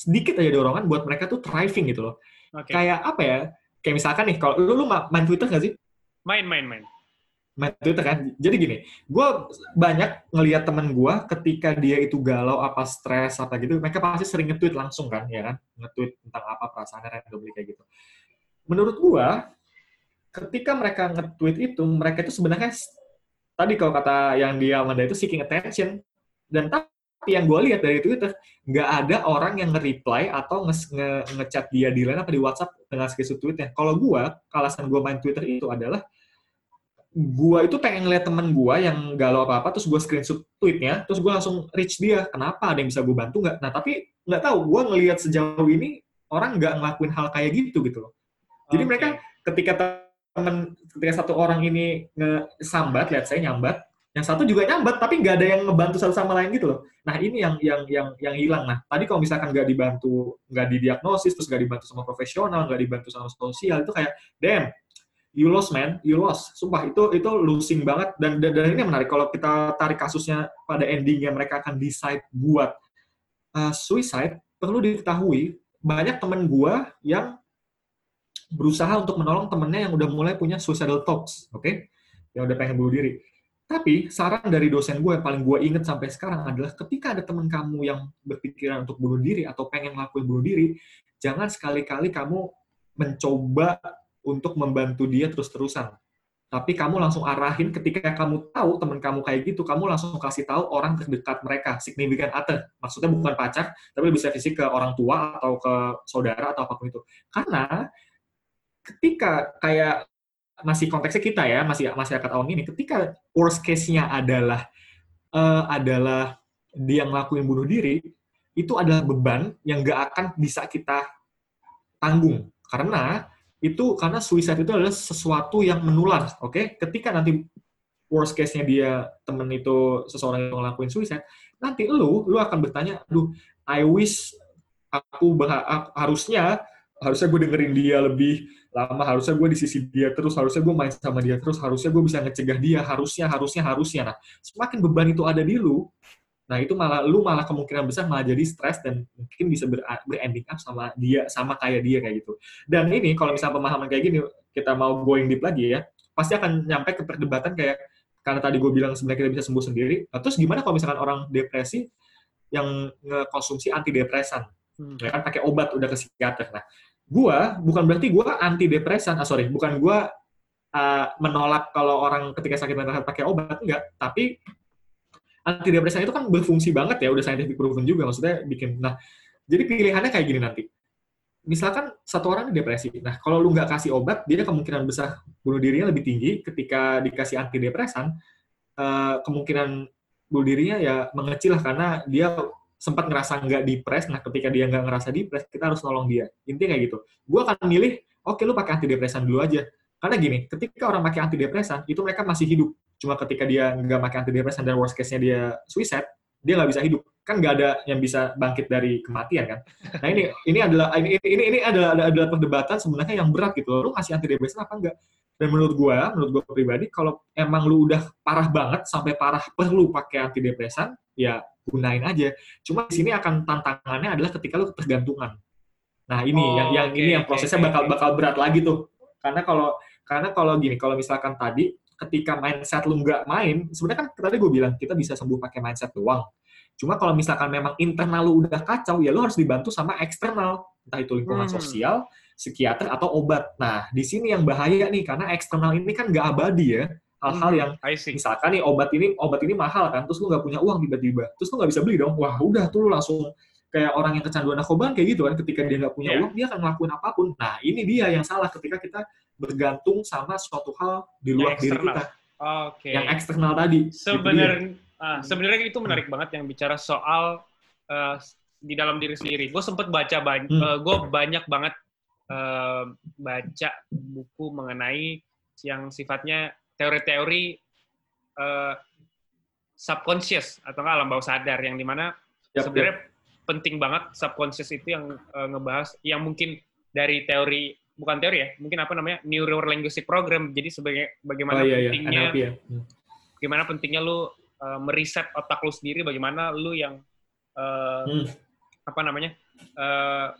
sedikit aja dorongan buat mereka tuh thriving gitu loh. Okay. kayak apa ya? Kayak misalkan nih kalau lu, lu main Twitter nggak sih? Main main main. Main Twitter kan? Jadi gini gue banyak ngelihat temen gue ketika dia itu galau apa stres apa gitu mereka pasti sering nge-tweet langsung kan ya kan? Nge-tweet tentang apa perasaannya randomly kayak gitu. Menurut gue ketika mereka nge-tweet itu mereka itu sebenarnya tadi kalau kata yang dia Amanda itu seeking attention dan tapi yang gue lihat dari Twitter nggak ada orang yang nge-reply atau nge-chat nge dia di line apa di WhatsApp dengan screenshot tweetnya. Kalau gue, alasan gue main Twitter itu adalah gue itu pengen ngeliat temen gue yang galau apa-apa, terus gue screenshot tweetnya, terus gue langsung reach dia. Kenapa? Ada yang bisa gue bantu nggak? Nah, tapi nggak tahu. Gue ngelihat sejauh ini orang nggak ngelakuin hal kayak gitu gitu loh. Jadi okay. mereka ketika temen ketika satu orang ini ngesambat, lihat saya nyambat, yang satu juga nyambat tapi nggak ada yang ngebantu satu sama lain gitu loh. Nah ini yang yang yang yang hilang. Nah tadi kalau misalkan nggak dibantu, nggak didiagnosis, terus nggak dibantu sama profesional, nggak dibantu sama sosial itu kayak, damn, you lost man, you lost. Sumpah itu itu losing banget dan dan, dan ini menarik kalau kita tarik kasusnya pada endingnya mereka akan decide buat uh, suicide. Perlu diketahui banyak temen gua yang berusaha untuk menolong temennya yang udah mulai punya suicidal thoughts, oke? Okay? Yang udah pengen bunuh diri. Tapi saran dari dosen gue yang paling gue inget sampai sekarang adalah ketika ada teman kamu yang berpikiran untuk bunuh diri atau pengen ngelakuin bunuh diri, jangan sekali-kali kamu mencoba untuk membantu dia terus-terusan. Tapi kamu langsung arahin ketika kamu tahu teman kamu kayak gitu, kamu langsung kasih tahu orang terdekat mereka, significant other. Maksudnya bukan pacar, tapi bisa fisik ke orang tua atau ke saudara atau apa pun itu. Karena ketika kayak masih konteksnya kita ya, masih masyarakat awam ini, ketika worst case-nya adalah uh, adalah dia ngelakuin bunuh diri, itu adalah beban yang gak akan bisa kita tanggung. Karena itu karena suicide itu adalah sesuatu yang menular, oke? Okay? Ketika nanti worst case-nya dia temen itu seseorang yang ngelakuin suicide, nanti lu lu akan bertanya, aduh, I wish aku harusnya harusnya gue dengerin dia lebih lama harusnya gue di sisi dia terus harusnya gue main sama dia terus harusnya gue bisa ngecegah dia harusnya harusnya harusnya nah semakin beban itu ada di lu nah itu malah lu malah kemungkinan besar malah jadi stres dan mungkin bisa ber, berending up sama dia sama kayak dia kayak gitu dan ini kalau misalnya pemahaman kayak gini kita mau going deep lagi ya pasti akan nyampe ke perdebatan kayak karena tadi gue bilang sebenarnya kita bisa sembuh sendiri nah, terus gimana kalau misalkan orang depresi yang ngekonsumsi antidepresan Hmm. ya kan pakai obat udah ke psikiater. Nah, gua bukan berarti gua anti depresan, ah sorry, bukan gua uh, menolak kalau orang ketika sakit mental health pakai obat enggak, tapi anti depresan itu kan berfungsi banget ya, udah scientific proven juga maksudnya bikin. Nah, jadi pilihannya kayak gini nanti. Misalkan satu orang depresi, nah kalau lu nggak kasih obat, dia kemungkinan besar bunuh dirinya lebih tinggi. Ketika dikasih antidepresan, uh, kemungkinan bunuh dirinya ya mengecil lah karena dia sempat ngerasa nggak depres, nah ketika dia nggak ngerasa depres, kita harus nolong dia. Intinya kayak gitu. Gue akan milih, oke okay, lu pakai antidepresan dulu aja. Karena gini, ketika orang pakai antidepresan, itu mereka masih hidup. Cuma ketika dia nggak pakai antidepresan dan worst case-nya dia suicide, dia nggak bisa hidup. Kan nggak ada yang bisa bangkit dari kematian kan. Nah ini ini adalah ini ini, ini adalah, adalah perdebatan sebenarnya yang berat gitu. Lu kasih antidepresan apa enggak? Dan menurut gue, menurut gue pribadi, kalau emang lu udah parah banget sampai parah perlu pakai antidepresan, ya gunain aja. Cuma di sini akan tantangannya adalah ketika lu ketergantungan. Nah ini oh, yang yang okay, ini yang prosesnya okay, bakal bakal berat lagi tuh. Karena kalau karena kalau gini, kalau misalkan tadi ketika mindset lu nggak main, sebenarnya kan tadi gue bilang kita bisa sembuh pakai mindset doang. Cuma kalau misalkan memang internal lu udah kacau, ya lu harus dibantu sama eksternal, entah itu lingkungan hmm. sosial, psikiater atau obat. Nah, di sini yang bahaya nih karena eksternal ini kan nggak abadi ya hal-hal yang misalkan nih obat ini obat ini mahal kan terus lu nggak punya uang tiba-tiba terus lu nggak bisa beli dong. Wah udah tuh lu langsung kayak orang yang kecanduan narkoba kayak gitu kan ketika dia nggak punya yeah. uang dia akan ngelakuin apa pun. Nah ini dia yang salah ketika kita bergantung sama suatu hal di luar diri kita. Okay. yang eksternal tadi sebenarnya ah, sebenarnya itu menarik hmm. banget yang bicara soal uh, di dalam diri sendiri. Gue sempet baca banyak hmm. uh, eh, gue banyak banget uh, baca buku mengenai yang sifatnya teori-teori uh, subconscious atau nggak alam bawah sadar yang di mana yep, sebenarnya yep. penting banget subconscious itu yang uh, ngebahas yang mungkin dari teori bukan teori ya mungkin apa namanya neuro linguistic program jadi sebagai bagaimana oh, iya, iya. pentingnya NLP, ya. hmm. gimana pentingnya lu uh, meriset otak lu sendiri bagaimana lu yang uh, hmm. apa namanya uh,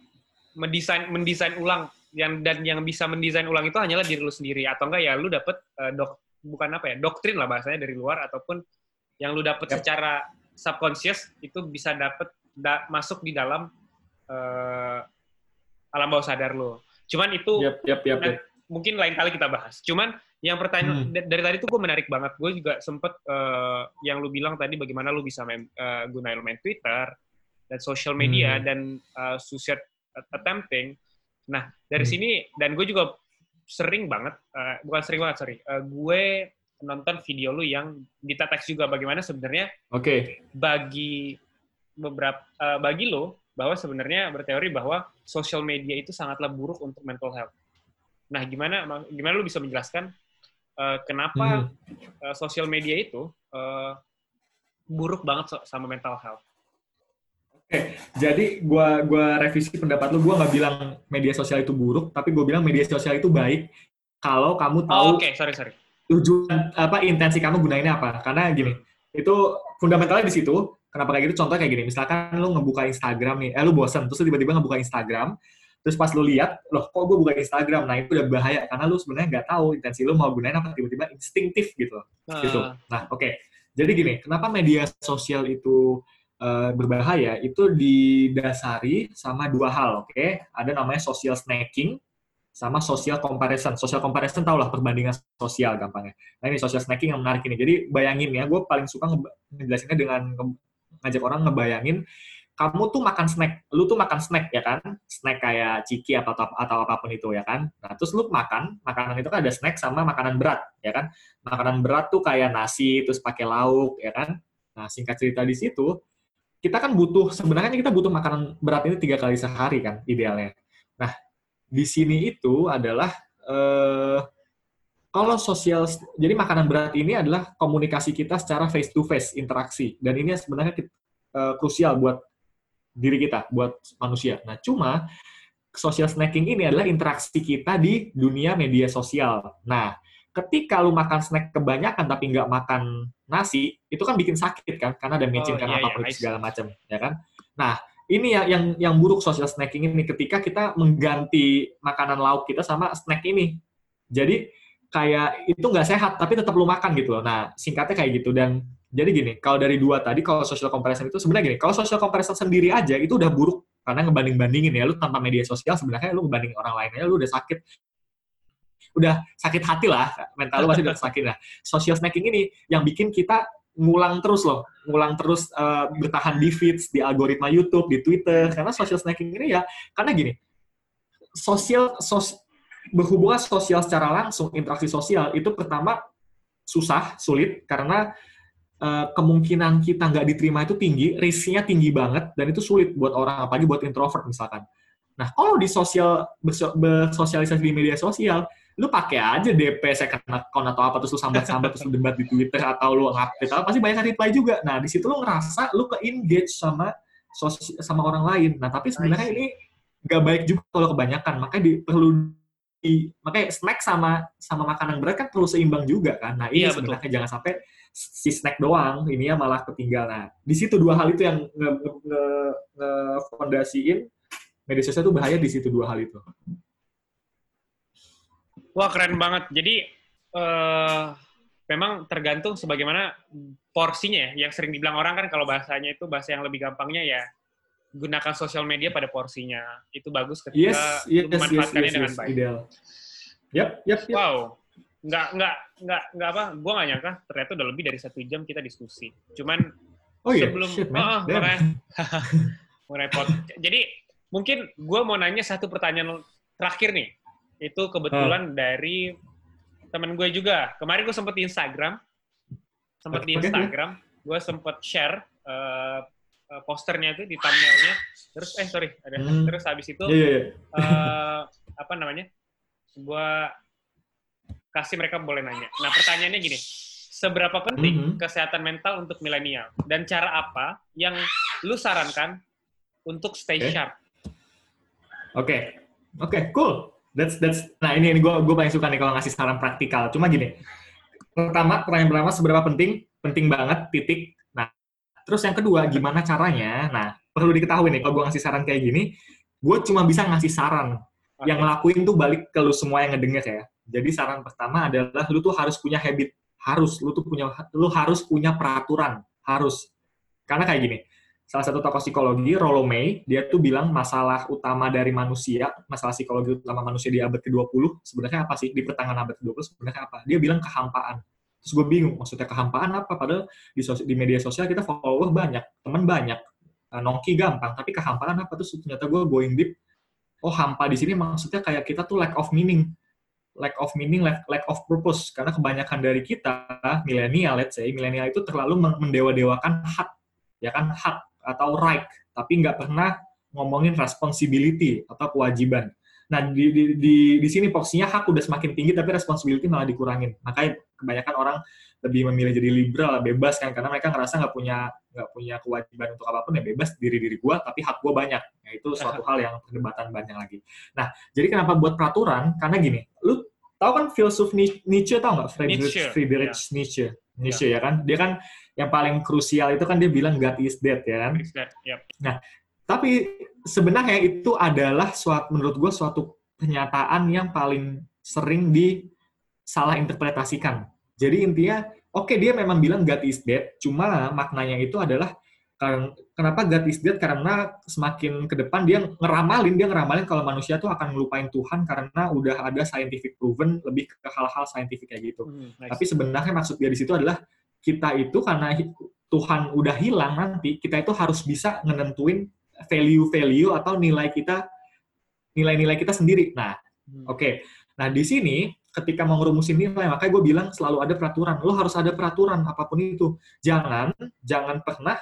mendesain mendesain ulang yang dan yang bisa mendesain ulang itu hanyalah diri lu sendiri atau enggak ya lu dapet uh, dok bukan apa ya doktrin lah bahasanya dari luar ataupun yang lu dapet yep. secara subconscious itu bisa dapet da, masuk di dalam uh, alam bawah sadar lo. Cuman itu yep, yep, yep, yep. mungkin lain kali kita bahas. Cuman yang pertanyaan hmm. dari tadi tuh gue menarik banget. Gue juga sempet uh, yang lu bilang tadi bagaimana lu bisa main, uh, gunain main Twitter dan social media hmm. dan uh, suicide attempting. Nah dari hmm. sini dan gue juga sering banget, uh, bukan sering banget, sorry, uh, gue nonton video lu yang kita teks juga bagaimana sebenarnya okay. bagi beberapa uh, bagi lo bahwa sebenarnya berteori bahwa social media itu sangatlah buruk untuk mental health. Nah, gimana gimana lu bisa menjelaskan uh, kenapa hmm. uh, social media itu uh, buruk banget sama mental health? Oke, jadi gua gua revisi pendapat lu, gua nggak bilang media sosial itu buruk, tapi gue bilang media sosial itu baik kalau kamu tahu. Oh, Oke, okay. sorry sorry. Tujuan apa intensi kamu gunainnya apa? Karena gini, itu fundamentalnya di situ. Kenapa kayak gitu? Contoh kayak gini, misalkan lu ngebuka Instagram nih, eh lu bosen, terus tiba-tiba ngebuka Instagram, terus pas lu lihat, loh kok gue buka Instagram, nah itu udah bahaya karena lu sebenarnya nggak tahu intensi lu mau gunain apa tiba-tiba instingtif gitu, uh. gitu. Nah oke, okay. jadi gini, kenapa media sosial itu uh, berbahaya itu didasari sama dua hal, oke? Okay? Ada namanya social snacking sama social comparison. Social comparison tau lah perbandingan sosial gampangnya. Nah ini social snacking yang menarik ini. Jadi bayangin ya, gue paling suka ngejelasinnya dengan ngajak orang ngebayangin kamu tuh makan snack, lu tuh makan snack ya kan, snack kayak ciki atau atau apa pun itu ya kan. Nah terus lu makan, makanan itu kan ada snack sama makanan berat ya kan. Makanan berat tuh kayak nasi terus pakai lauk ya kan. Nah singkat cerita di situ, kita kan butuh sebenarnya kita butuh makanan berat ini tiga kali sehari kan idealnya. Nah di sini itu adalah eh, kalau sosial jadi makanan berat ini adalah komunikasi kita secara face to face interaksi dan ini sebenarnya eh, krusial buat diri kita buat manusia. Nah cuma social snacking ini adalah interaksi kita di dunia media sosial. Nah ketika lu makan snack kebanyakan tapi nggak makan nasi, itu kan bikin sakit kan, karena ada micin oh, karena iya, apa iya, segala macam, ya kan? Nah, ini ya yang yang buruk social snacking ini ketika kita mengganti makanan lauk kita sama snack ini. Jadi kayak itu nggak sehat, tapi tetap lu makan gitu loh. Nah, singkatnya kayak gitu dan jadi gini, kalau dari dua tadi, kalau social comparison itu sebenarnya gini, kalau social comparison sendiri aja itu udah buruk karena ngebanding-bandingin ya lu tanpa media sosial sebenarnya lu ngebanding orang lainnya lu udah sakit udah sakit hati lah mental lu pasti udah sakit. Lah social snacking ini yang bikin kita ngulang terus loh ngulang terus uh, bertahan di feeds di algoritma YouTube di Twitter. Karena social snacking ini ya karena gini sosial sos, berhubungan sosial secara langsung interaksi sosial itu pertama susah sulit karena uh, kemungkinan kita nggak diterima itu tinggi risknya tinggi banget dan itu sulit buat orang apalagi buat introvert misalkan. Nah kalau di sosial bersosialisasi di media sosial lu pakai aja DP second account atau apa terus lu sambat-sambat terus lu debat di Twitter atau lu ngupdate apa pasti banyak reply juga. Nah, di situ lu ngerasa lu ke engage sama sama orang lain. Nah, tapi sebenarnya ini nggak baik juga kalau kebanyakan. Makanya di, perlu di, makanya snack sama sama makanan berat kan perlu seimbang juga kan. Nah, ini iya, sebenarnya betul. jangan sampai si snack doang ini ya malah ketinggalan. Nah, di situ dua hal itu yang nge, nge, nge, nge fondasiin media sosial itu bahaya di situ dua hal itu. Wah keren banget. Jadi uh, memang tergantung sebagaimana porsinya ya. Yang sering dibilang orang kan kalau bahasanya itu bahasa yang lebih gampangnya ya gunakan sosial media pada porsinya. Itu bagus ketika yes, yes, memanfaatkannya yes, yes, dengan baik. Ideal. Yep, yep, yep. Wow. Nggak, nggak, nggak, nggak apa, gue nggak nyangka ternyata udah lebih dari satu jam kita diskusi. Cuman oh, yeah? sebelum, Shit, man. oh, repot. Jadi mungkin gue mau nanya satu pertanyaan terakhir nih itu kebetulan uh. dari temen gue juga. Kemarin gue sempet di Instagram, sempet di Instagram, gue sempet share uh, posternya itu di thumbnailnya. Terus eh sorry, ada hmm. terus habis itu yeah, yeah, yeah. Uh, apa namanya? Gue kasih mereka boleh nanya. Nah pertanyaannya gini, seberapa penting mm -hmm. kesehatan mental untuk milenial dan cara apa yang lu sarankan untuk stay okay. sharp? Oke, okay. oke, okay, cool. That's that's nah ini ini gue gue paling suka nih kalau ngasih saran praktikal. Cuma gini, pertama pertanyaan pertama seberapa penting? Penting banget titik. Nah, terus yang kedua gimana caranya? Nah, perlu diketahui nih kalau gue ngasih saran kayak gini, gue cuma bisa ngasih saran. Okay. Yang ngelakuin tuh balik ke lu semua yang ngedenger ya. Jadi saran pertama adalah lu tuh harus punya habit, harus lu tuh punya lu harus punya peraturan, harus. Karena kayak gini, salah satu tokoh psikologi, Rollo May, dia tuh bilang masalah utama dari manusia, masalah psikologi utama manusia di abad ke-20, sebenarnya apa sih? Di pertengahan abad ke-20 sebenarnya apa? Dia bilang kehampaan. Terus gue bingung, maksudnya kehampaan apa? Padahal di, di media sosial kita follower banyak, teman banyak, eh, nongki gampang, tapi kehampaan apa? Terus ternyata gue going deep, oh hampa di sini maksudnya kayak kita tuh lack of meaning. Lack of meaning, lack, lack of purpose. Karena kebanyakan dari kita, milenial, let's say, milenial itu terlalu mendewa-dewakan hak. Ya kan, hak atau right, tapi nggak pernah ngomongin responsibility atau kewajiban. Nah, di, di, di, di sini porsinya hak udah semakin tinggi, tapi responsibility malah dikurangin. Makanya kebanyakan orang lebih memilih jadi liberal, bebas kan, karena mereka ngerasa nggak punya nggak punya kewajiban untuk apa pun ya bebas diri diri gue, tapi hak gue banyak. Nah, itu suatu hal yang perdebatan banyak lagi. Nah, jadi kenapa buat peraturan? Karena gini, lu tahu kan filsuf Nietzsche tau nggak? Friedrich Nietzsche. Friedrich yeah. Nietzsche. Nietzsche yeah. ya kan? Dia kan yang paling krusial itu kan dia bilang God is dead ya kan. Yep. Nah, tapi sebenarnya itu adalah suatu menurut gue suatu pernyataan yang paling sering disalah interpretasikan. Jadi intinya, oke okay, dia memang bilang God is dead, cuma maknanya itu adalah kenapa God is dead karena semakin ke depan dia ngeramalin dia ngeramalin kalau manusia tuh akan ngelupain Tuhan karena udah ada scientific proven lebih ke hal-hal scientific kayak gitu. Hmm, nice. Tapi sebenarnya maksud dia di situ adalah kita itu karena Tuhan udah hilang nanti, kita itu harus bisa nentuin value-value atau nilai kita, nilai-nilai kita sendiri. Nah, hmm. oke. Okay. Nah, di sini ketika mau ngerumusin nilai, makanya gue bilang selalu ada peraturan. Lo harus ada peraturan apa pun itu. Jangan, jangan pernah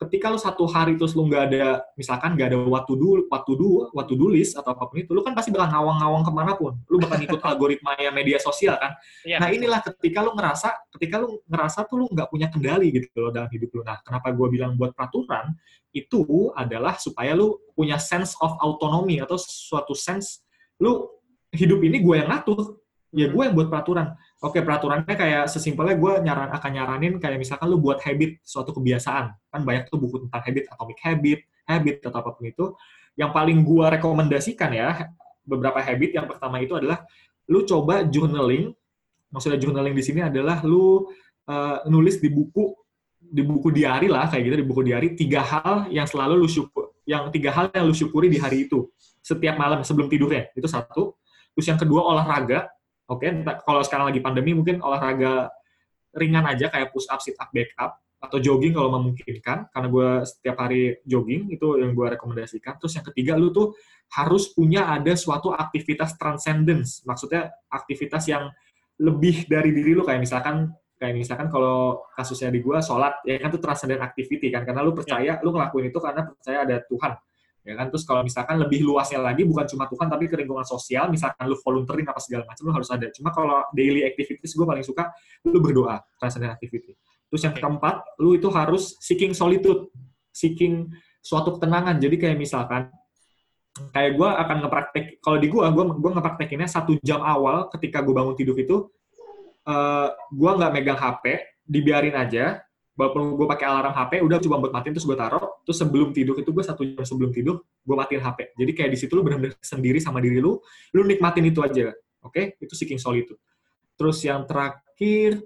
ketika lu satu hari terus lu nggak ada misalkan nggak ada waktu dulu waktu dulu waktu tulis atau apa pun itu lu kan pasti bakal ngawang-ngawang ke mana pun lu bakal ikut algoritma ya media sosial kan. Ya. nah inilah ketika lu ngerasa ketika lu ngerasa tuh lu nggak punya kendali gitu loh dalam hidup lu. Nah kenapa gue bilang buat peraturan? Itu adalah supaya lu punya sense of autonomy atau suatu sense lu hidup ini gue yang ngatur ya gue yang buat peraturan Oke, peraturannya kayak sesimpelnya gue nyaran akan nyaranin kayak misalkan lu buat habit suatu kebiasaan. Kan banyak tuh buku tentang habit, atomic habit, habit atau apa pun itu. Yang paling gue rekomendasikan ya, beberapa habit yang pertama itu adalah lu coba journaling. Maksudnya journaling di sini adalah lu uh, nulis di buku di buku diary lah kayak gitu di buku diary tiga hal yang selalu lu syukur yang tiga hal yang lu syukuri di hari itu setiap malam sebelum tidurnya itu satu terus yang kedua olahraga oke kalau sekarang lagi pandemi mungkin olahraga ringan aja kayak push up sit up back up atau jogging kalau memungkinkan karena gue setiap hari jogging itu yang gue rekomendasikan. Terus yang ketiga lu tuh harus punya ada suatu aktivitas transcendence. Maksudnya aktivitas yang lebih dari diri lu kayak misalkan kayak misalkan kalau kasusnya di gue sholat ya kan itu transcendent activity kan. Karena lu percaya lu ngelakuin itu karena percaya ada Tuhan ya kan? Terus kalau misalkan lebih luasnya lagi bukan cuma Tuhan tapi ke lingkungan sosial misalkan lu volunteering apa segala macam lu harus ada. Cuma kalau daily activities gue paling suka lu berdoa transcendent activity. Terus yang keempat, lu itu harus seeking solitude, seeking suatu ketenangan. Jadi kayak misalkan, kayak gue akan ngepraktek, kalau di gue, gue, gue ngepraktekinnya satu jam awal ketika gue bangun tidur itu, uh, gue nggak megang HP, dibiarin aja, walaupun gue pakai alarm HP, udah coba buat matiin, terus gue taruh, terus sebelum tidur itu gue satu jam sebelum tidur, gue matiin HP. Jadi kayak di situ lu benar-benar sendiri sama diri lu, lu nikmatin itu aja, oke? Okay? Itu seeking solitude. Terus yang terakhir,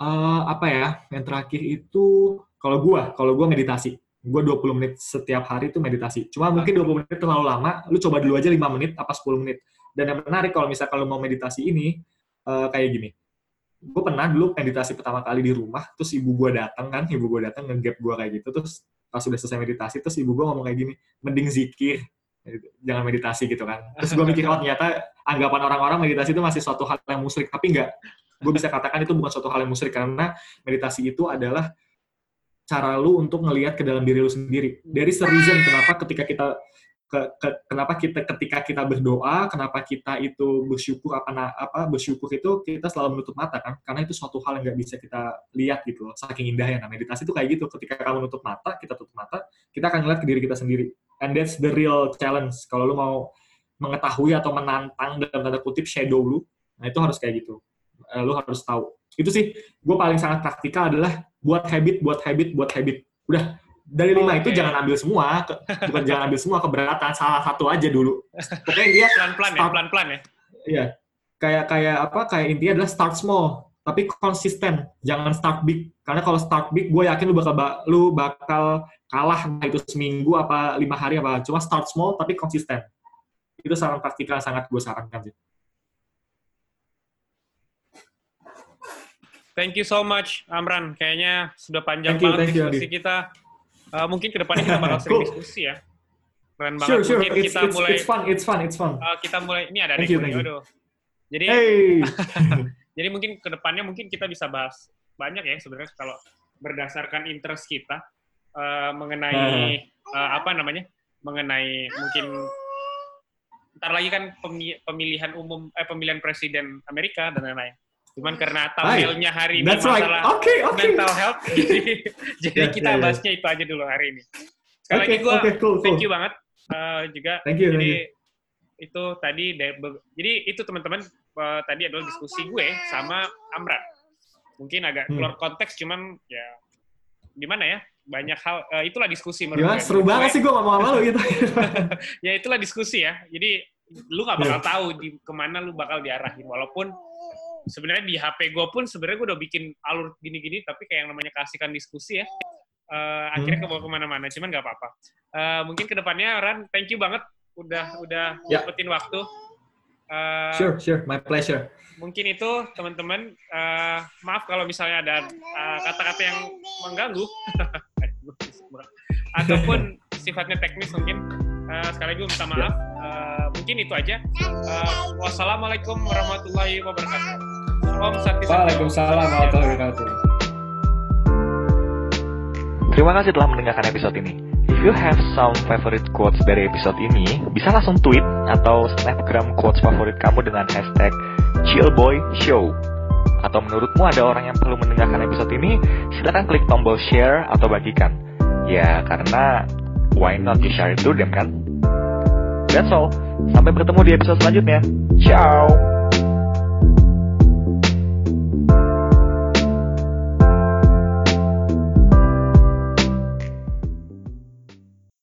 uh, apa ya yang terakhir itu kalau gua kalau gua meditasi gua 20 menit setiap hari itu meditasi cuma mungkin 20 menit terlalu lama lu coba dulu aja 5 menit apa 10 menit dan yang menarik kalau misalnya kalau mau meditasi ini uh, kayak gini gue pernah dulu meditasi pertama kali di rumah terus ibu gue datang kan ibu gue datang ngegap gue kayak gitu terus pas sudah selesai meditasi terus ibu gue ngomong kayak gini mending zikir jangan meditasi gitu kan terus gue mikir oh ternyata anggapan orang-orang meditasi itu masih suatu hal yang musrik tapi enggak gue bisa katakan itu bukan suatu hal yang musyrik karena meditasi itu adalah cara lu untuk ngelihat ke dalam diri lu sendiri. Dari reason kenapa ketika kita ke, ke, kenapa kita ketika kita berdoa, kenapa kita itu bersyukur apa apa bersyukur itu kita selalu menutup mata kan? Karena itu suatu hal yang nggak bisa kita lihat gitu loh. Saking indahnya nah meditasi itu kayak gitu. Ketika kamu menutup mata, kita tutup mata, kita akan ngeliat ke diri kita sendiri. And that's the real challenge. Kalau lu mau mengetahui atau menantang dalam tanda kutip shadow lu, nah itu harus kayak gitu uh, lu harus tahu. Itu sih gue paling sangat praktikal adalah buat habit, buat habit, buat habit. Udah dari lima okay. itu jangan ambil semua, ke, bukan jangan ambil semua keberatan, salah satu aja dulu. Pokoknya dia pelan-pelan ya, pelan-pelan ya. Iya. Kayak kayak apa? Kayak intinya adalah start small, tapi konsisten. Jangan start big. Karena kalau start big, gue yakin lu bakal lu bakal kalah itu seminggu apa lima hari apa. Cuma start small tapi konsisten. Itu saran praktikal sangat gue sarankan sih. Thank you so much, Amran. Kayaknya sudah panjang thank banget you, diskusi you, kita. Uh, mungkin ke depannya kita bakal sering cool. diskusi ya. Keren banget. Sure, sure. Mungkin it's, kita it's, mulai. It's fun. It's fun. It's fun. Uh, kita mulai. Ini ada thank you. Jadi, hey. jadi mungkin ke depannya mungkin kita bisa bahas banyak ya sebenarnya kalau berdasarkan interest kita uh, mengenai uh. Uh, apa namanya, mengenai mungkin ntar lagi kan pemilihan umum eh pemilihan presiden Amerika dan lain-lain. Cuman karena thumbnailnya hari ini That's masalah right. okay, okay. mental health, jadi, jadi yeah, kita yeah, bahasnya yeah. itu aja dulu hari ini. Sekali okay, lagi gue okay, cool, thank you banget uh, juga. Thank you. Jadi thank you. itu tadi, jadi itu teman-teman uh, tadi adalah diskusi gue sama Amran. Mungkin agak hmm. keluar konteks, cuman ya gimana ya? banyak hal uh, itulah diskusi menurut gue. seru banget sih gue ngomong sama lu gitu. ya itulah diskusi ya. Jadi lu nggak bakal yeah. tahu di ke mana lu bakal diarahin walaupun sebenarnya di HP gue pun sebenarnya gue udah bikin alur gini-gini tapi kayak yang namanya kasihkan diskusi ya. Uh, akhirnya hmm. ke ke mana-mana cuman nggak apa-apa. Uh, mungkin ke depannya Ran thank you banget udah udah yeah. dapetin waktu. Uh, sure sure my pleasure. mungkin itu teman-teman. Uh, maaf kalau misalnya ada kata-kata uh, yang mengganggu. Ataupun sifatnya teknis mungkin. Uh, sekali lagi minta maaf. Yeah. uh, mungkin itu aja. Uh, wassalamualaikum warahmatullahi wabarakatuh Om Waalaikumsalam warahmatullahi wabarakatuh. Terima kasih telah mendengarkan episode ini. If you have some favorite quotes dari episode ini, bisa langsung tweet atau snapgram quotes favorit kamu dengan hashtag chillboyshow. Atau menurutmu ada orang yang perlu mendengarkan episode ini, silahkan klik tombol share atau bagikan. Ya, karena why not you share it to them kan? That's all. Sampai bertemu di episode selanjutnya. Ciao!